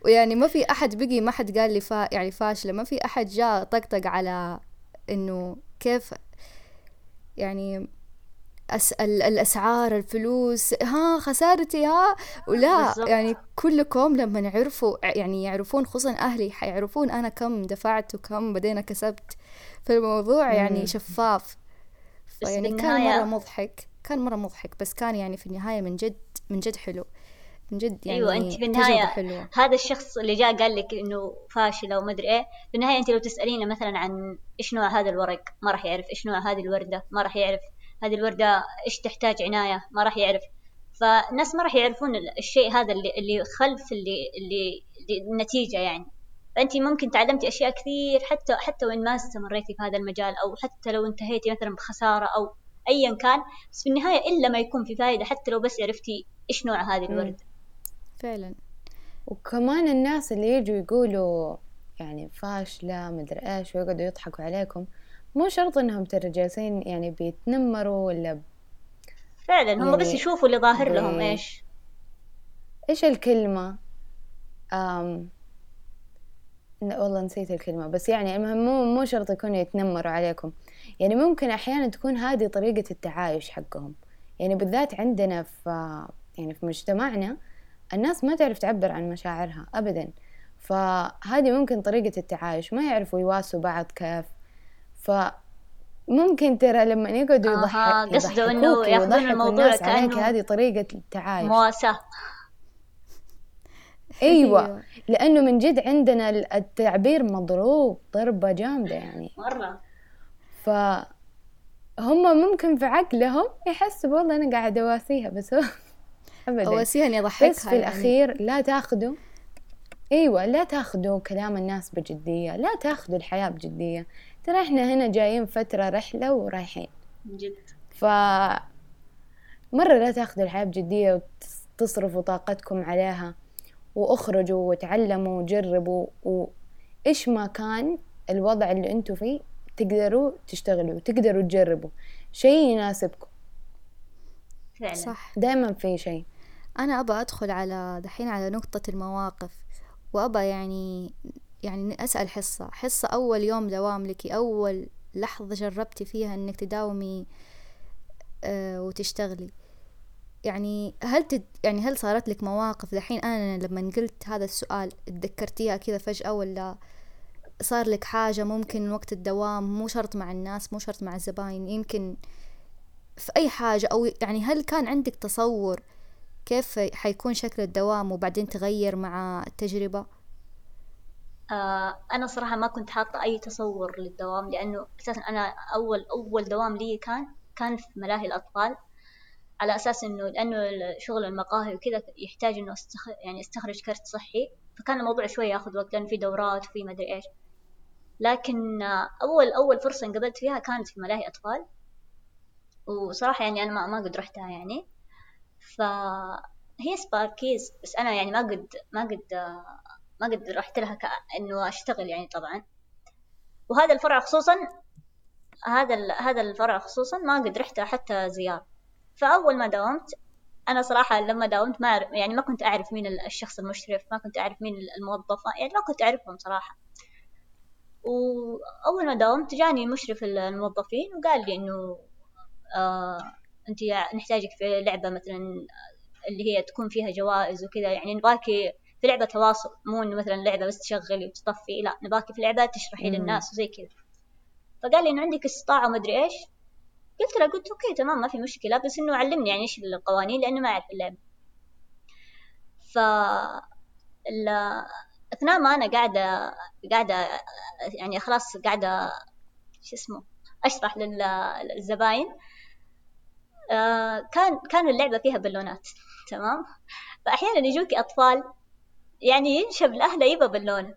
ويعني ما في أحد بقي ما حد قال لي فا يعني فاشلة. ما في أحد جاء طقطق على إنه كيف يعني أسأل الأسعار الفلوس ها خسارتي ها؟ ولا بالزبط. يعني كلكم لما يعرفوا يعني يعرفون خصوصا أهلي حيعرفون أنا كم دفعت وكم بدينا كسبت. فالموضوع يعني شفاف. يعني كان مرة مضحك كان مرة مضحك بس كان يعني في النهاية من جد من جد حلو. من جد يعني أيوه انت في النهاية حلوة. هذا الشخص اللي جاء قال لك إنه فاشل أو مدري إيه في النهاية انت لو تسألينه مثلا عن إيش نوع هذا الورق ما راح يعرف. إيش نوع هذه الوردة ما راح يعرف. هذه الوردة إيش تحتاج عناية ما راح يعرف. فالناس ما راح يعرفون الشيء هذا اللي اللي خلف اللي اللي, اللي النتيجة يعني. فأنت ممكن تعلمتي أشياء كثير حتى حتى وإن ما استمريتي في هذا المجال أو حتى لو انتهيتي مثلا بخسارة أو أيا كان بس في النهاية إلا ما يكون في فائدة حتى لو بس عرفتي إيش نوع هذه الوردة فعلا. وكمان الناس اللي يجوا يقولوا يعني فاشلة مدري إيش ويقعدوا يضحكوا عليكم مو شرط إنهم ترى جالسين يعني بيتنمروا ولا فعلا هم يعني بس يشوفوا اللي ظاهر بي... لهم إيش. إيش الكلمة؟ أم... والله نسيت الكلمة بس يعني المهم مو مو شرط يكونوا يتنمروا عليكم. يعني ممكن أحيانا تكون هذه طريقة التعايش حقهم. يعني بالذات عندنا في يعني في مجتمعنا الناس ما تعرف تعبر عن مشاعرها أبدا. فهذه ممكن طريقة التعايش ما يعرفوا يواسوا بعض كيف. فممكن ترى لما يقعدوا يضحك آه قصده إنه ياخذون الموضوع كأنه هذه طريقة التعايش. مواساة. أيوه, أيوة. لأنه من جد عندنا التعبير مضروب ضربة جامدة يعني. مرة. ف هم ممكن في عقلهم يحسوا والله أنا قاعد أواسيها بس هو ابدا. أواسيها إني أضحكها بس في يعني. الأخير لا تاخذوا أيوه لا تاخذوا كلام الناس بجدية لا تاخذوا الحياة بجدية. ترى إحنا هنا جايين فترة رحلة ورايحين. جد. ف مرة لا تاخذوا الحياة بجدية وتصرفوا طاقتكم عليها. واخرجوا وتعلموا وجربوا. وإيش ما كان الوضع اللي أنتوا فيه تقدروا تشتغلوا تقدروا تجربوا. شيء يناسبكم. فعلا. صح. دائما في شيء. أنا أبى أدخل على دحين على نقطة المواقف وأبى يعني يعني أسأل حصة. حصة أول يوم دوام لك أول لحظة جربتي فيها إنك تداومي آه وتشتغلي. يعني هل تد يعني هل صارت لك مواقف دحين؟ أنا لما قلت هذا السؤال تذكرتيها كذا فجأة ولا صار لك حاجة ممكن وقت الدوام؟ مو شرط مع الناس مو شرط مع الزباين يمكن في أي حاجة. أو يعني هل كان عندك تصور كيف حيكون شكل الدوام وبعدين تغير مع التجربة؟ آه أنا صراحة ما كنت حاطة أي تصور للدوام لأنه أساسا أنا أول أول دوام لي كان كان في ملاهي الأطفال. على أساس إنه لأنه شغل المقاهي وكذا يحتاج إنه استخ... يعني أستخرج كرت صحي فكان الموضوع شوي ياخذ وقت لأن في دورات وفي مدري إيش. لكن أول أول فرصة انقبلت فيها كانت في ملاهي أطفال. وصراحة يعني أنا ما ما قد رحتها يعني. فهي سباركيز بس أنا يعني ما قد ما قد ما قد رحت لها كأنه أشتغل يعني طبعا. وهذا الفرع خصوصا هذا هذا الفرع خصوصا ما قد رحته حتى زيارة. فأول ما داومت أنا صراحة لما داومت ما أعرف يعني ما كنت أعرف مين الشخص المشرف ما كنت أعرف مين الموظفة يعني ما كنت أعرفهم صراحة. وأول ما داومت جاني مشرف الموظفين وقال لي إنه آه أنت نحتاجك في لعبة مثلا اللي هي تكون فيها جوائز وكذا يعني نباكي في لعبة تواصل مو إنه مثلا لعبة بس تشغلي وتطفي لا نباكي في لعبة تشرحي للناس وزي كذا. فقال لي إنه عندك استطاعة ومدري إيش قلت له قلت أوكي تمام ما في مشكلة بس إنه علمني يعني إيش القوانين لأنه ما أعرف اللعبة ف أثناء ما أنا قاعدة قاعدة يعني خلاص قاعدة شو اسمه أشرح للزباين. آه، كان كان اللعبة فيها بالونات تمام؟ فأحيانا يجوك أطفال يعني ينشب لأهله يبغى بالونة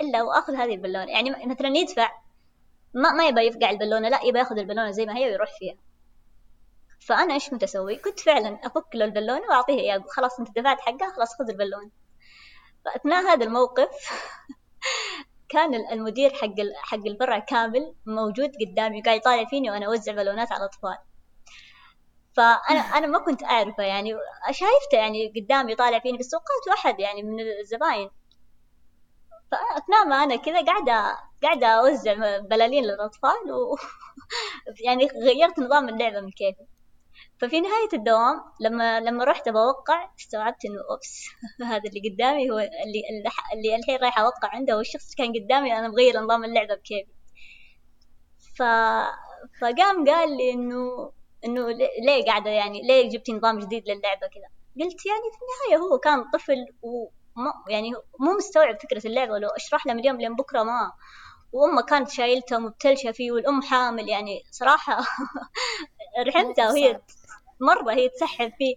إلا وآخذ هذه البالونة يعني مثلا يدفع ما ما يبغى يفقع البالونة لا يبغى ياخذ البالونة زي ما هي ويروح فيها. فأنا إيش كنت أسوي؟ كنت فعلا أفك له البالونة وأعطيه إياه خلاص أنت دفعت حقها خلاص خذ البالونة. فأثناء هذا الموقف كان المدير حق حق الفرع كامل موجود قدامي قاعد يطالع فيني وأنا أوزع بالونات على الأطفال. فانا أنا ما كنت أعرفه يعني شايفته يعني قدامي طالع فيني بس توقعت واحد يعني من الزباين. فاثناء ما أنا كذا قاعدة قاعدة أوزع بلالين للأطفال و يعني غيرت نظام اللعبة من كيفي. ففي نهاية الدوام لما لما رحت بوقع استوعبت إنه أوبس هذا اللي قدامي هو اللي اللي الحين رايح أوقع عنده هو الشخص اللي كان قدامي أنا مغير نظام اللعبة بكيفي. ف فقام قال لي انه إنه ليه قاعدة يعني ليه جبتي نظام جديد للعبة كذا؟ قلت يعني في النهاية هو كان طفل وما يعني مو مستوعب فكرة اللعبة ولو أشرح له من اليوم لين بكرة ما وأمه كانت شايلته مبتلشة فيه والأم حامل يعني صراحة رحمتها وهي مرة هي تسحب فيه.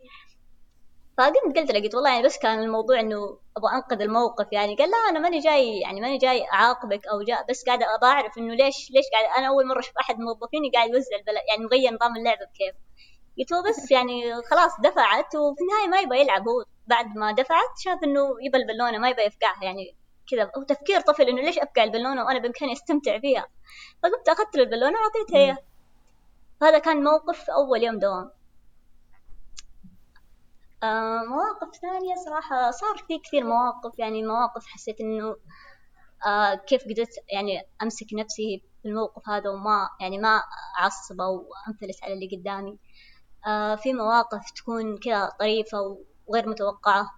فقمت قلت له قلت والله يعني بس كان الموضوع إنه أبغى أنقذ الموقف يعني قال لا أنا ماني جاي يعني ماني جاي أعاقبك أو جاء بس قاعد أبغى اعرف إنه ليش ليش قاعد أنا أول مرة أشوف أحد موظفيني قاعد يوزع البلد يعني مغير نظام اللعبة بكيف قلت بس يعني خلاص دفعت وفي النهاية ما يبغى يلعب. هو بعد ما دفعت شاف إنه يبى البالونة ما يبغى يفقعها. يعني كذا هو تفكير طفل إنه ليش أفقع البالونة وأنا بإمكاني أستمتع فيها؟ فقمت أخذت له البالونة وأعطيتها اياه هذا كان موقف أول يوم دوام. آه، مواقف ثانية صراحة صار في كثير مواقف. يعني مواقف حسيت إنه آه كيف قدرت يعني أمسك نفسي في الموقف هذا وما يعني ما أعصب أو أنفلت على اللي قدامي. آه في مواقف تكون كذا طريفة وغير متوقعة.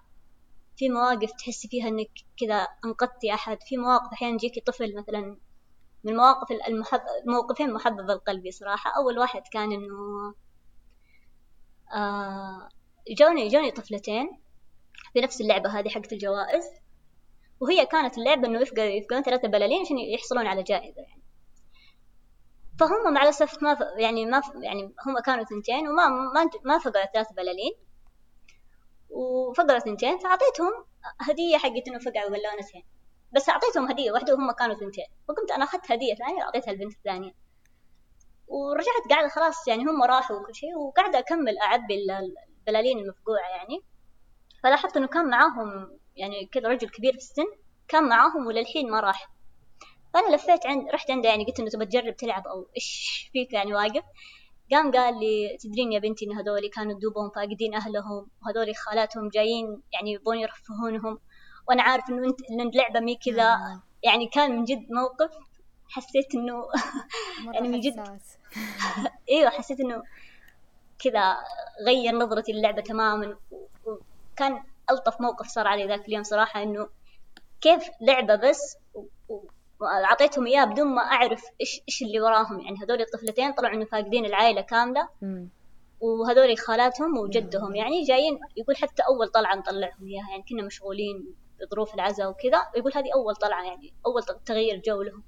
في مواقف تحسي فيها إنك كذا أنقذتي أحد. في مواقف أحيانا يجيكي طفل مثلا من المواقف المحب موقفين محببة لقلبي صراحة. أول واحد كان إنه آه جوني جوني طفلتين في نفس اللعبة هذه حقت الجوائز. وهي كانت اللعبة يفقد يفقدون ثلاثة بلالين عشان يحصلون على جائزة يعني. فهم مع الأسف ما ف... يعني ما ف... يعني هم كانوا ثنتين وما ما ما فقدوا ثلاثة بلالين. وفقدوا ثنتين فأعطيتهم هدية حقت إنه فقعوا بلونتين. بس أعطيتهم هدية واحدة وهم كانوا ثنتين فقمت أنا أخذت هدية ثانية وأعطيتها البنت الثانية. ورجعت قاعدة خلاص يعني هم راحوا وكل شيء وقاعدة أكمل أعبي البلالين المفقوعة يعني. فلاحظت إنه كان معاهم يعني كذا رجل كبير في السن كان معاهم وللحين ما راح. فأنا لفيت عند رحت عنده يعني قلت إنه تبى تجرب تلعب أو إيش فيك يعني واقف. قام قال لي تدرين يا بنتي إن هذول كانوا دوبهم فاقدين أهلهم وهذول خالاتهم جايين يعني يبغون يرفهونهم. وأنا عارف إنه أنت إن اللعبة مي كذا. يعني كان من جد موقف حسيت إنه مرة يعني من جد. إيوه حسيت إنه كذا غير نظرتي للعبة تماما. وكان ألطف موقف صار علي ذاك اليوم صراحة إنه كيف لعبة بس و- و- وأعطيتهم إياه بدون ما أعرف إيش إيش اللي وراهم. يعني هذول الطفلتين طلعوا انه فاقدين العائلة كاملة. مم. وهذول خالاتهم وجدهم. يعني جايين يقول حتى أول طلعة نطلعهم إياها. يعني كنا مشغولين بظروف العزاء وكذا. ويقول هذه أول طلعة يعني أول تغيير جو لهم.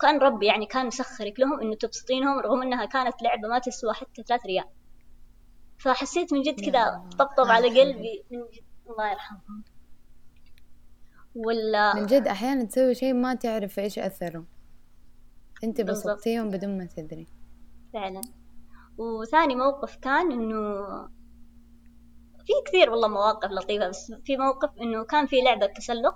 كان ربي يعني كان مسخرك لهم إنه تبسطينهم رغم إنها كانت لعبة ما تسوى حتى ثلاث ريال. فحسيت من جد كذا طبطب على قلبي. من جد. الله يرحمهم ولا من جد أحيانا تسوي شيء ما تعرف إيش أثره. أنت بالضبط. بسطتيهم بدون ما تدري. فعلا. وثاني موقف كان إنه في كثير والله مواقف لطيفة بس في موقف إنه كان في لعبة تسلق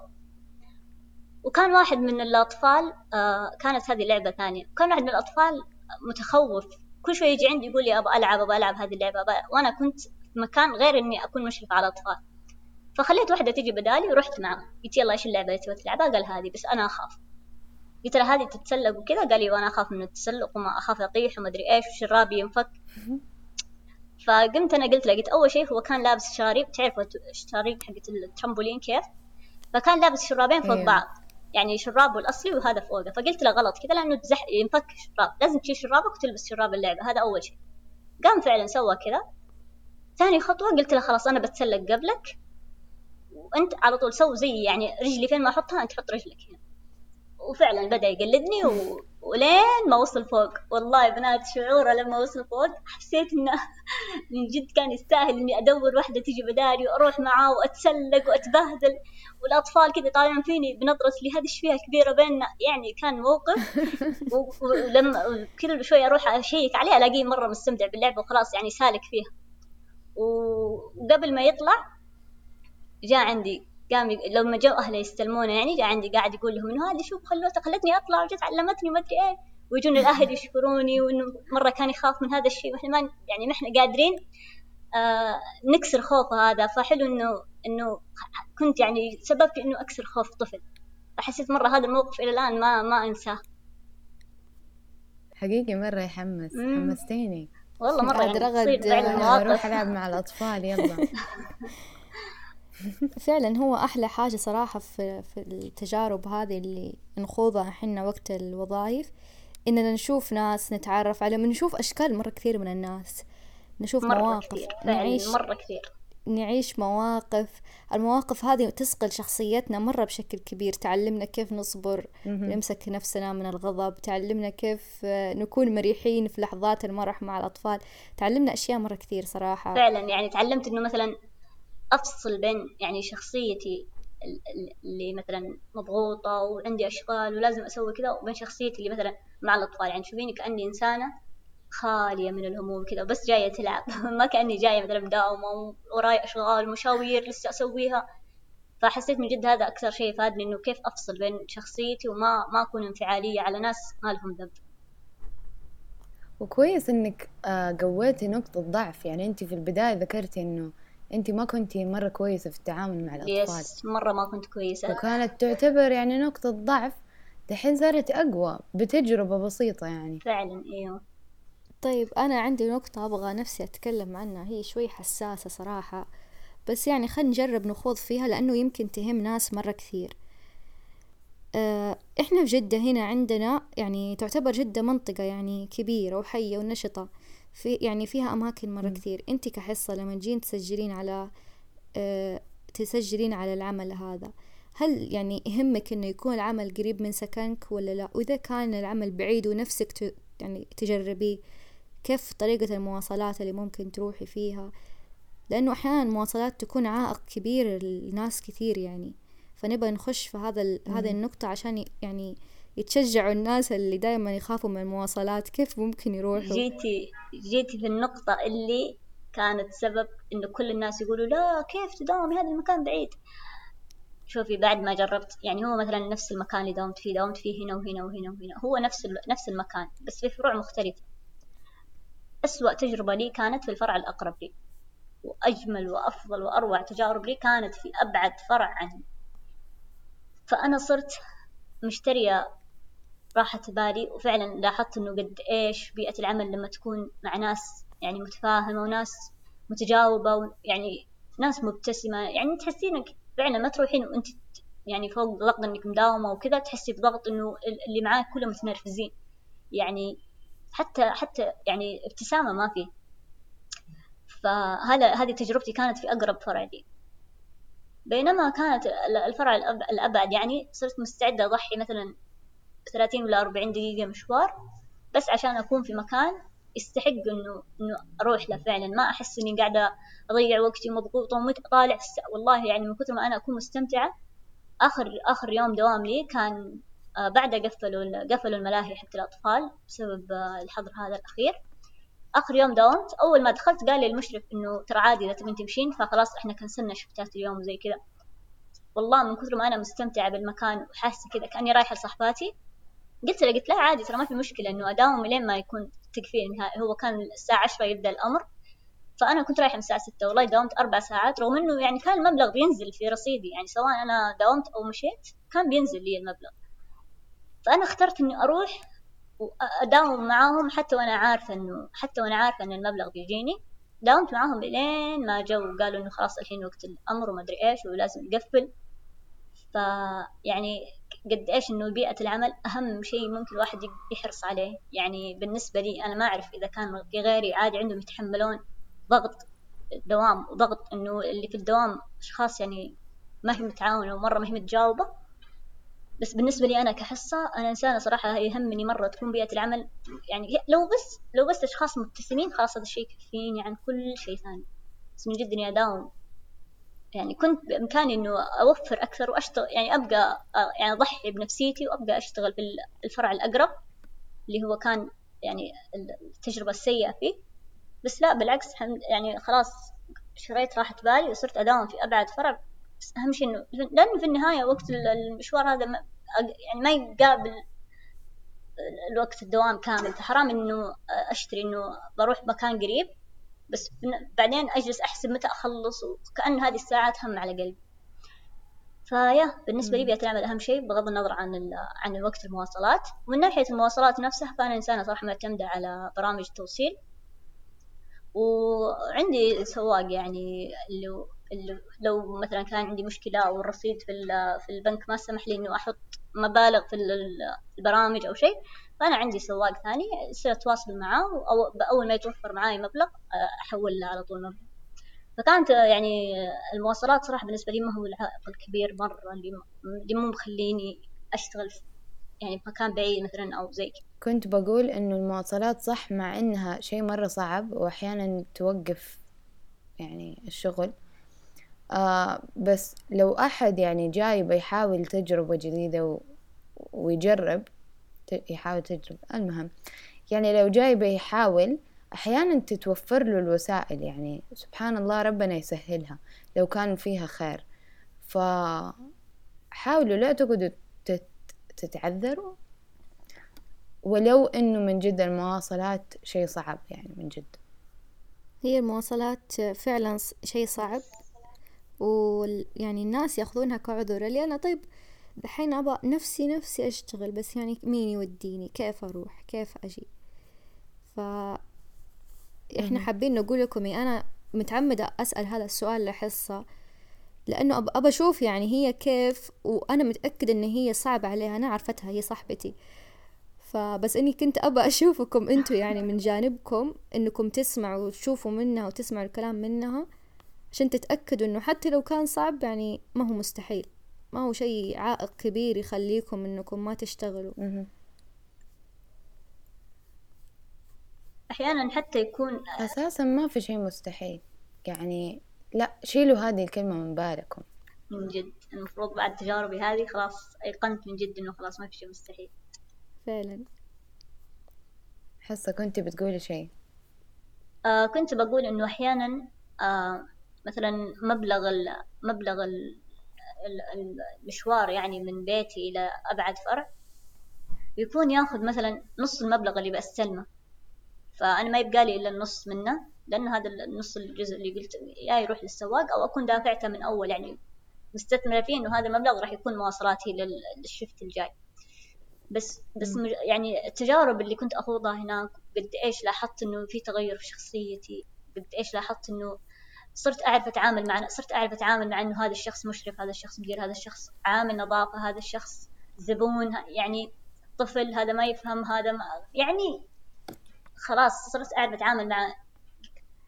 وكان واحد من الأطفال آه كانت هذه لعبة ثانية. كان واحد من الأطفال متخوف كل شوي يجي عندي يقول لي أبغى ألعب أبغى ألعب هذه اللعبة أبغى وأنا كنت في مكان غير إني أكون مشرفة على الأطفال. فخليت واحدة تجي بدالي ورحت معه. قلت يلا إيش اللعبة اللي تبغى تلعبها؟ قال هذه بس أنا أخاف. قلت له هذه تتسلق وكذا؟ قال لي وأنا أخاف من التسلق وما أخاف أطيح وما أدري إيش وشرابي ينفك. فقمت أنا قلت له قلت أول شيء هو كان لابس شراريب تعرفوا الشراريب حقت الترامبولين كيف؟ فكان لابس شرابين فوق أيوه. بعض يعني شرابه الأصلي وهذا فوقه. فقلت له غلط كذا لأنه تزح ينفك الشراب لازم تشيل شرابك وتلبس شراب اللعبة. هذا أول شيء. قام فعلا سوى كذا. ثاني خطوة قلت له خلاص أنا بتسلق قبلك. وانت على طول سو زي يعني رجلي فين ما احطها انت حط رجلك هنا. وفعلا بدأ يقلدني و... ولين ما وصل فوق. والله يا بنات شعوره لما وصل فوق حسيت إنه من جد كان يستاهل إني أدور واحدة تجي بدالي وأروح معاه وأتسلق وأتبهدل. والأطفال كذا طالعين فيني بنظره اللي هذه فيها كبيره بيننا. يعني كان موقف. ولما كل شوي أروح أشيك عليه ألاقيه مرة مستمتع باللعبه وخلاص يعني سالك فيها. وقبل ما يطلع جاء عندي قام لما جو أهله يستلمونه يعني جاء عندي قاعد يقول لهم إنه هذه شوف خلوته خلتني أطلع وجت علمتني ما أدري إيه. ويجون الأهل يشكروني وإنه مرة كان يخاف من هذا الشيء. وإحنا ما يعني ما إحنا قادرين آه نكسر خوفه هذا. فحلو إنه إنه كنت يعني سبب في إنه أكسر خوف طفل. فحسيت مرة هذا الموقف إلى الآن ما ما أنساه. حقيقي مرة يحمس مم. حمستيني. والله مرة عاد يعني رغد، فعلا آه، ألعب مع الأطفال يلا. فعلا هو أحلى حاجة صراحة في, في التجارب هذه اللي نخوضها إحنا وقت الوظائف إننا نشوف ناس نتعرف عليهم نشوف أشكال مرة كثير من الناس نشوف مرة مواقف كثير نعيش مرة كثير. نعيش مواقف المواقف هذه تصقل شخصيتنا مرة بشكل كبير تعلمنا كيف نصبر نمسك نفسنا من الغضب تعلمنا كيف نكون مريحين في لحظات المرح مع الأطفال تعلمنا أشياء مرة كثير صراحة. فعلا يعني تعلمت إنه مثلا أفصل بين يعني شخصيتي ال- ال- اللي مثلا مضغوطة وعندي أشغال ولازم أسوي كذا وبين شخصيتي اللي مثلا مع الأطفال. يعني تشوفيني كأني إنسانة خالية من الهموم كذا بس جاية تلعب. ما كأني جاية مثلا مداومة وراي أشغال ومشاوير لسه أسويها. فحسيت من جد هذا أكثر شيء فادني إنه كيف أفصل بين شخصيتي وما ما أكون انفعالية على ناس ما لهم ذنب. وكويس إنك آه، قويتي نقطة ضعف. يعني انت في البداية ذكرتي إنه أنت ما كنتي مرة كويسة في التعامل مع الأطفال. يس مرة ما كنت كويسة. وكانت تعتبر يعني نقطة ضعف دحين صارت أقوى بتجربة بسيطة يعني. فعلا أيوه. طيب أنا عندي نقطة أبغى نفسي أتكلم عنها هي شوي حساسة صراحة. بس يعني خلينا نجرب نخوض فيها لأنه يمكن تهم ناس مرة كثير. آه، إحنا في جدة هنا عندنا يعني تعتبر جدة منطقة يعني كبيرة وحية ونشطة. في يعني فيها أماكن مرة كثير. أنت كحصة لما تجين تسجلين على آه، تسجلين على العمل هذا هل يعني يهمك إنه يكون العمل قريب من سكنك ولا لا؟ وإذا كان العمل بعيد ونفسك ت- يعني تجربيه كيف طريقة المواصلات اللي ممكن تروحي فيها؟ لأنه أحيانا المواصلات تكون عائق كبير لناس كثير يعني. فنبغى نخش في هذا ال... هذه النقطة عشان يعني يتشجعوا الناس اللي دائما يخافوا من المواصلات كيف ممكن يروحوا؟ جيتي جيتي في النقطة اللي كانت سبب إنه كل الناس يقولوا لا كيف تداومي هذا المكان بعيد؟ شوفي بعد ما جربت يعني هو مثلا نفس المكان اللي داومت فيه داومت فيه هنا وهنا وهنا وهنا هو نفس نفس المكان بس في فروع مختلفة. أسوأ تجربة لي كانت في الفرع الأقرب لي وأجمل وأفضل وأروع تجارب لي كانت في أبعد فرع عني. فأنا صرت مشترية راحة بالي وفعلا لاحظت إنه قد إيش بيئة العمل لما تكون مع ناس يعني متفاهمة وناس متجاوبة يعني ناس مبتسمة يعني تحسينك فعلا ما تروحين وأنت يعني فوق ضغط إنك مداومة وكذا تحسي بضغط إنه اللي معاك كلهم متنرفزين. يعني حتى حتى يعني ابتسامة ما في. فهذا هذه تجربتي كانت في أقرب فرع لي بينما كانت الفرع الأبعد يعني صرت مستعدة أضحي مثلا ثلاثين ولا أربعين دقيقة مشوار بس عشان أكون في مكان يستحق إنه إنه أروح له فعلا. ما أحس إني قاعدة أضيع وقتي مضغوطة وطالع والله يعني من كثر ما أنا أكون مستمتعة آخر آخر يوم دوام لي كان آه، بعد قفلوا قفلوا الملاهي حق الأطفال بسبب آه، الحظر هذا الأخير. آخر يوم داومت أول ما دخلت قال لي المشرف إنه ترى عادي إذا تبين تمشين فخلاص إحنا كنسلنا شفتات اليوم وزي كذا. والله من كثر ما أنا مستمتعة بالمكان وحاسة كذا كأني رايحة لصاحباتي قلت له قلت له عادي ترى ما في مشكلة إنه أداوم لين ما يكون تكفين هو كان الساعة عشرة يبدأ الأمر. فأنا كنت رايحة من الساعة ستة والله داومت أربع ساعات رغم إنه يعني كان المبلغ بينزل في رصيدي. يعني سواء أنا داومت أو مشيت كان بينزل لي المبلغ. فأنا اخترت إني أروح وأداوم معاهم حتى وأنا عارفة إنه حتى وأنا عارفة إن المبلغ بيجيني. داومت معاهم لين ما جو وقالوا إنه خلاص الحين وقت الأمر وما أدري إيش ولازم نقفل. فيعني قد إيش إنه بيئة العمل أهم شيء ممكن الواحد يحرص عليه. يعني بالنسبة لي أنا ما أعرف إذا كان غيري عادي عندهم يتحملون ضغط الدوام وضغط إنه اللي في الدوام أشخاص يعني ما هي متعاونة ومرة ما هي متجاوبة. بس بالنسبة لي أنا كحصة أنا إنسانة صراحة يهمني مرة تكون بيئة العمل يعني لو بس لو بس أشخاص مبتسمين خلاص هذا الشيء يكفيني عن كل شيء ثاني. بس من جد إني أداوم يعني كنت بإمكاني إنه أوفر أكثر وأشتغل يعني أبقى يعني أضحي بنفسيتي وأبقى أشتغل في الفرع الأقرب اللي هو كان يعني التجربة السيئة فيه. بس لا بالعكس يعني خلاص شريت راحة بالي وصرت أداوم في أبعد فرع. بس أهم شيء إنه لأنه في النهاية وقت المشوار هذا ما يعني ما يقابل الوقت الدوام كامل. فحرام إنه أشتري إنه بروح مكان قريب. بس بعدين أجلس أحسب متى أخلص وكأن هذه الساعات هم على قلبي. فيا بالنسبة لي بيئة العمل أهم شيء بغض النظر عن عن وقت المواصلات. ومن ناحية المواصلات نفسها فأنا إنسانة صراحة معتمدة على برامج التوصيل. وعندي سواق يعني اللي لو مثلا كان عندي مشكلة أو الرصيد في في البنك ما سمح لي إنه أحط مبالغ في البرامج أو شيء فأنا عندي سواق ثاني يصير أتواصل معاه أول ما يتوفر معاي مبلغ أحول له على طول مبلغ. فكانت يعني المواصلات صراحة بالنسبة لي ما هو العائق الكبير مرة اللي مو مخليني أشتغل في يعني مكان بعيد مثلا أو زي كذا. كنت بقول إنه المواصلات صح مع إنها شيء مرة صعب وأحيانا توقف يعني الشغل. آه بس لو أحد يعني جاي بيحاول تجربة جديدة و... ويجرب يحاول تجربة المهم يعني لو جاي بيحاول أحيانا تتوفر له الوسائل يعني سبحان الله ربنا يسهلها لو كان فيها خير. فحاولوا لا تقعدوا تت... تتعذروا. ولو إنه من جد المواصلات شيء صعب يعني من جد. هي المواصلات فعلا شيء صعب. ويعني الناس يأخذونها كعذر. أنا طيب دحين أبغى نفسي نفسي أشتغل بس يعني مين يوديني؟ كيف أروح؟ كيف أجي؟ ف إحنا حابين نقول لكم يعني أنا متعمدة أسأل هذا السؤال لحصة لأنه أبى أشوف يعني هي كيف وأنا متأكدة إن هي صعبة عليها أنا عرفتها هي صاحبتي. فبس إني كنت أبى أشوفكم أنتوا يعني من جانبكم إنكم تسمعوا وتشوفوا منها وتسمعوا الكلام منها عشان تتأكدوا إنه حتى لو كان صعب يعني ما هو مستحيل. ما هو شيء عائق كبير يخليكم إنكم ما تشتغلوا. أحيانا حتى يكون أساسا ما في شيء مستحيل. يعني لا شيلوا هذه الكلمة من بالكم. من جد. المفروض بعد تجاربي هذه خلاص أيقنت من جد إنه خلاص ما في شيء مستحيل. فعلا. حصة كنت بتقولي شيء. آه كنت بقول إنه أحيانا آه مثلا مبلغ ال مبلغ ال المشوار يعني من بيتي إلى أبعد فرع يكون ياخذ مثلا نص المبلغ اللي بستلمه فأنا ما يبقى لي إلا النص منه لأن هذا النص الجزء اللي قلت يا يروح للسواق أو أكون دافعته من أول يعني مستثمرة فيه إنه هذا المبلغ راح يكون مواصلاتي للشفت الجاي. بس بس يعني التجارب اللي كنت أخوضها هناك قد إيش لاحظت إنه في تغير في شخصيتي قد إيش لاحظت إنه صرت أعرف أتعامل مع صرت أعرف أتعامل مع إنه هذا الشخص مشرف هذا الشخص مدير هذا الشخص عامل نظافة هذا الشخص زبون يعني طفل هذا ما يفهم هذا ما يعني خلاص صرت أعرف أتعامل مع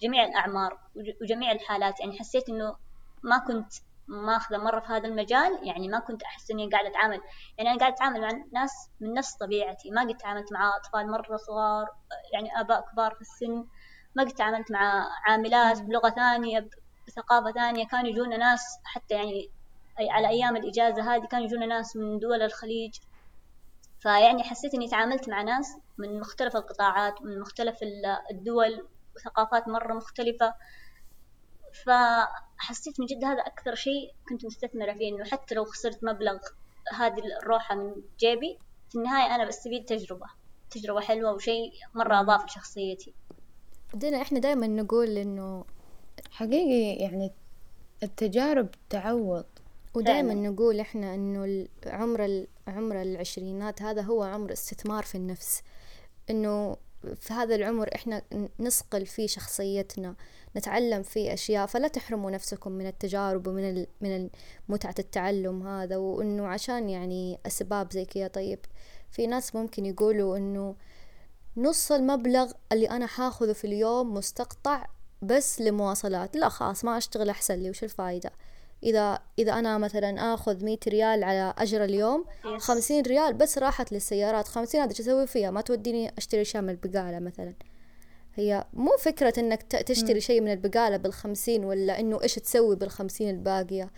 جميع الأعمار وجميع الحالات. يعني حسيت إنه ما كنت ماخذة مرة في هذا المجال يعني ما كنت أحس إني قاعدة أتعامل. يعني أنا قاعدة أتعامل مع ناس من نفس طبيعتي ما قد تعاملت مع أطفال مرة صغار يعني آباء كبار في السن. ما قد تعاملت مع عاملات بلغة ثانية بثقافة ثانية كانوا يجونا ناس حتى يعني على أيام الإجازة هذه كانوا يجونا ناس من دول الخليج. فيعني حسيت إني تعاملت مع ناس من مختلف القطاعات من مختلف الدول وثقافات مرة مختلفة. فحسيت من جد هذا أكثر شيء كنت مستثمرة فيه إنه حتى لو خسرت مبلغ هذه الروحة من جيبي في النهاية أنا بستفيد تجربة تجربة حلوة وشيء مرة أضاف لشخصيتي. دينا إحنا دائما نقول إنه حقيقي يعني التجارب تعوض. ودائما نقول إحنا إنه عمر عمر العشرينات هذا هو عمر استثمار في النفس. إنه في هذا العمر إحنا نصقل فيه شخصيتنا نتعلم فيه أشياء فلا تحرموا نفسكم من التجارب ومن من متعة التعلم هذا وإنه عشان يعني أسباب زي كذا. طيب في ناس ممكن يقولوا إنه نص المبلغ اللي أنا حاخذه في اليوم مستقطع بس لمواصلات. لا خلاص ما أشتغل أحسن لي وش الفايدة؟ إذا إذا أنا مثلا آخذ مية ريال على أجر اليوم خمسين ريال بس راحت للسيارات خمسين هذا شو أسوي فيها؟ ما توديني أشتري أشياء من البقالة مثلا. هي مو فكرة إنك تشتري شيء من البقالة بالخمسين ولا إنه إيش تسوي بالخمسين الباقية؟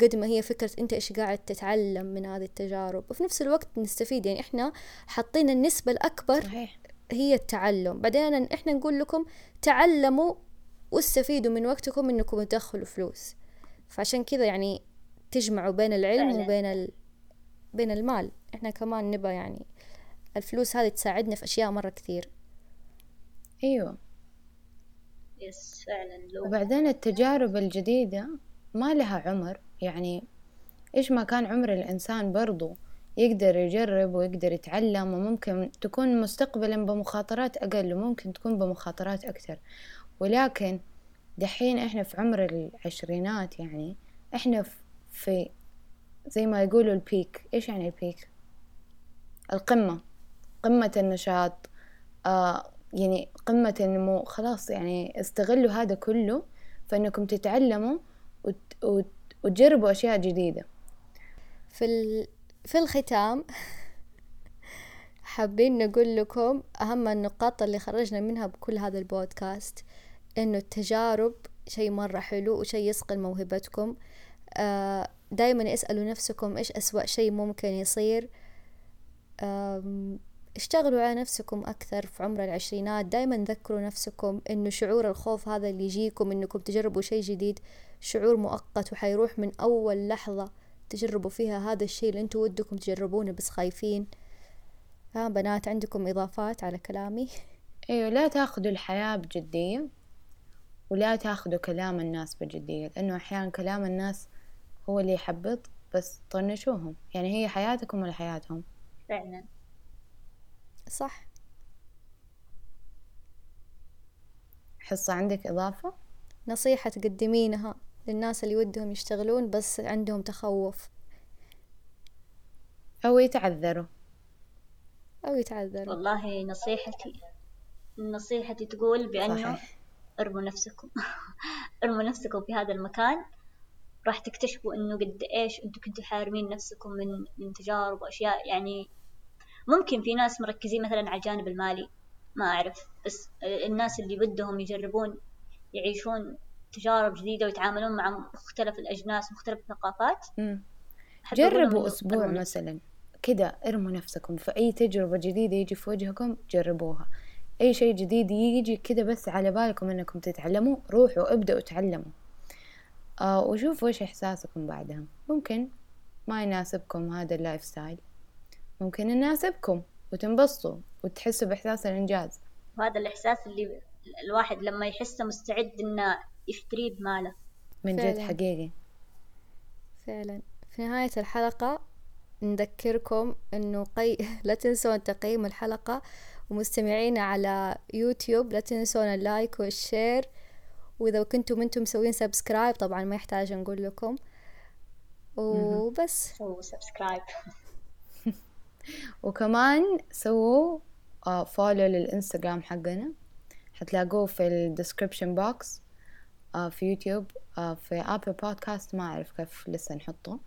قد ما هي فكرة أنت إيش قاعد تتعلم من هذه التجارب. وفي نفس الوقت نستفيد يعني إحنا حاطين النسبة الأكبر صحيح. هي التعلم. بعدين إحنا نقول لكم تعلموا واستفيدوا من وقتكم إنكم تدخلوا فلوس. فعشان كذا يعني تجمعوا بين العلم فعلا. وبين ال... بين المال. إحنا كمان نبى يعني الفلوس هذه تساعدنا في أشياء مرة كثير. أيوة. يس فعلا. لو وبعدين التجارب الجديدة ما لها عمر. يعني إيش ما كان عمر الإنسان برضو يقدر يجرب ويقدر يتعلم وممكن تكون مستقبلا بمخاطرات أقل وممكن تكون بمخاطرات أكثر. ولكن دحين إحنا في عمر العشرينات يعني إحنا في زي ما يقولوا البيك إيش يعني البيك القمة. قمة النشاط. آه يعني قمة النمو. خلاص يعني استغلوا هذا كله فإنكم تتعلموا وت... وت... وتجربوا أشياء جديدة. في ال... في الختام حابين نقول لكم أهم النقاط اللي خرجنا منها بكل هذا البودكاست إنه التجارب شيء مرة حلو وشيء يسقل موهبتكم آه دايما اسألوا نفسكم إيش أسوأ شيء ممكن يصير. اشتغلوا على نفسكم أكثر في عمر العشرينات. دايما ذكروا نفسكم إنه شعور الخوف هذا اللي يجيكم إنكم تجربوا شيء جديد شعور مؤقت وحيروح من أول لحظة. تجربوا فيها هذا الشيء اللي أنتوا ودكم تجربونه بس خايفين. ها بنات عندكم إضافات على كلامي؟ أيوة لا تاخذوا الحياة بجدية ولا تاخذوا كلام الناس بجدية لأنه أحيانا كلام الناس هو اللي يحبط بس طنشوهم. يعني هي حياتكم ولا حياتهم؟ فعلا. صح. حصة عندك إضافة؟ نصيحة تقدمينها. للناس اللي ودهم يشتغلون بس عندهم تخوف. أو يتعذروا. أو يتعذروا. والله نصيحتي نصيحتي تقول بأنه صحيح. ارموا نفسكم. ارموا نفسكم في هذا المكان. راح تكتشفوا إنه قد إيش أنتم كنتوا حارمين نفسكم من من تجارب وأشياء. يعني ممكن في ناس مركزين مثلا على الجانب المالي ما أعرف. بس الناس اللي بدهم يجربون يعيشون تجارب جديدة ويتعاملون مع مختلف الأجناس مختلف الثقافات. جربوا أسبوع مثلا كده ارموا نفسكم في أي تجربة جديدة يجي في وجهكم جربوها. أي شيء جديد يجي كده بس على بالكم أنكم تتعلموا روحوا ابدأوا تعلموا آه وشوفوا إيش إحساسكم بعدها. ممكن ما يناسبكم هذا ال lifestyle. ممكن يناسبكم وتنبسطوا وتحسوا بإحساس الإنجاز. وهذا الإحساس اللي الواحد لما يحسه مستعد إنه يشتريه بماله من جد. حقيقي. فعلا. في نهاية الحلقة نذكركم إنه قي... لا تنسون تقييم الحلقة ومستمعينا على يوتيوب لا تنسون ال like وال share. وإذا كنتم أنتم مسوين subscribe طبعا ما يحتاج نقول لكم. وبس. سووا subscribe. وكمان سووا follow للإنستغرام حقنا. حتلاقوه في ال description box في يوتيوب آه، في أبل بودكاست ما أعرف كيف لسه نحطه.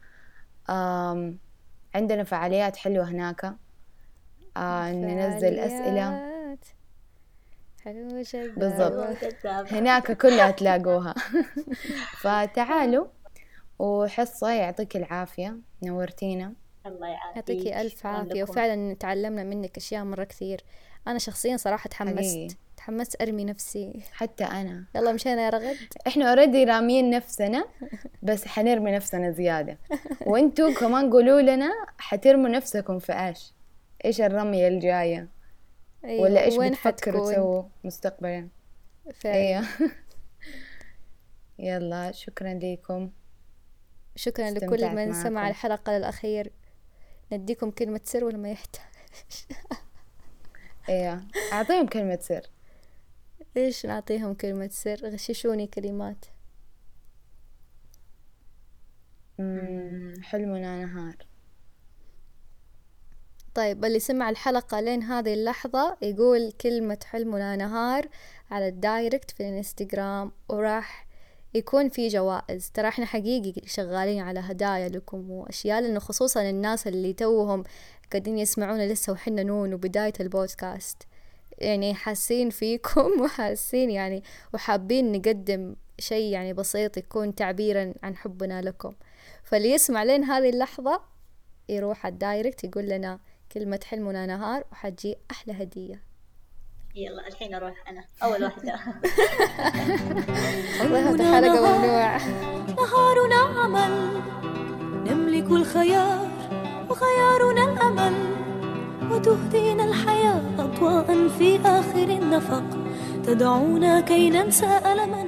عندنا فعاليات حلوة هناك. آه، ننزل أسئلة. فعاليات. حلو شقة بالضبط. هناك كلها تلاقوها. فتعالوا وحصة يعطيك العافية. نورتينا. الله يعافيك. يعطيكي ألف عافية. وفعلا تعلمنا منك أشياء مرة كثير. أنا شخصيا صراحة حقيقي. تحمست تحمست أرمي نفسي. حتى أنا. يلا مشينا يا رغد. إحنا اوريدي رامين نفسنا بس حنرمي نفسنا زيادة. وانتوا كمان قولوا لنا حترموا نفسكم في إيش؟ إيش الرمية الجاية؟ أيوة. ولا إيش بتفكروا؟ تسووا مستقبلا. أيوه. يلا شكرا لكم شكرا لكل من سمع معكم. الحلقة للأخير. نديكم كلمة سر ولا ما يحتاج؟ أيوه أعطيهم كلمة سر. إيش نعطيهم كلمة سر؟ غششوني كلمات. حلمنا نهار. طيب اللي سمع الحلقة لين هذه اللحظة يقول كلمة حلمنا نهار على ال direct في الانستغرام وراح يكون في جوائز. ترى إحنا حقيقي شغالين على هدايا لكم وأشياء لأنه خصوصا الناس اللي توهم قاعدين يسمعونا لسه وحنا نون وبداية البودكاست. يعني حاسين فيكم وحاسين يعني وحابين نقدم شيء يعني بسيط يكون تعبيرا عن حبنا لكم. فاللي يسمع لين هذه اللحظة يروح على ال direct يقول لنا كلمة حلمنا نهار وحتجي أحلى هدية. يلا الحين أروح أنا. أول واحدة. والله حلقة ممنوع. نهارنا عمل نملك الخيار وخيارنا الأمل وتهدينا الحياة أضواء في آخر النفق. تدعونا كي ننسى ألما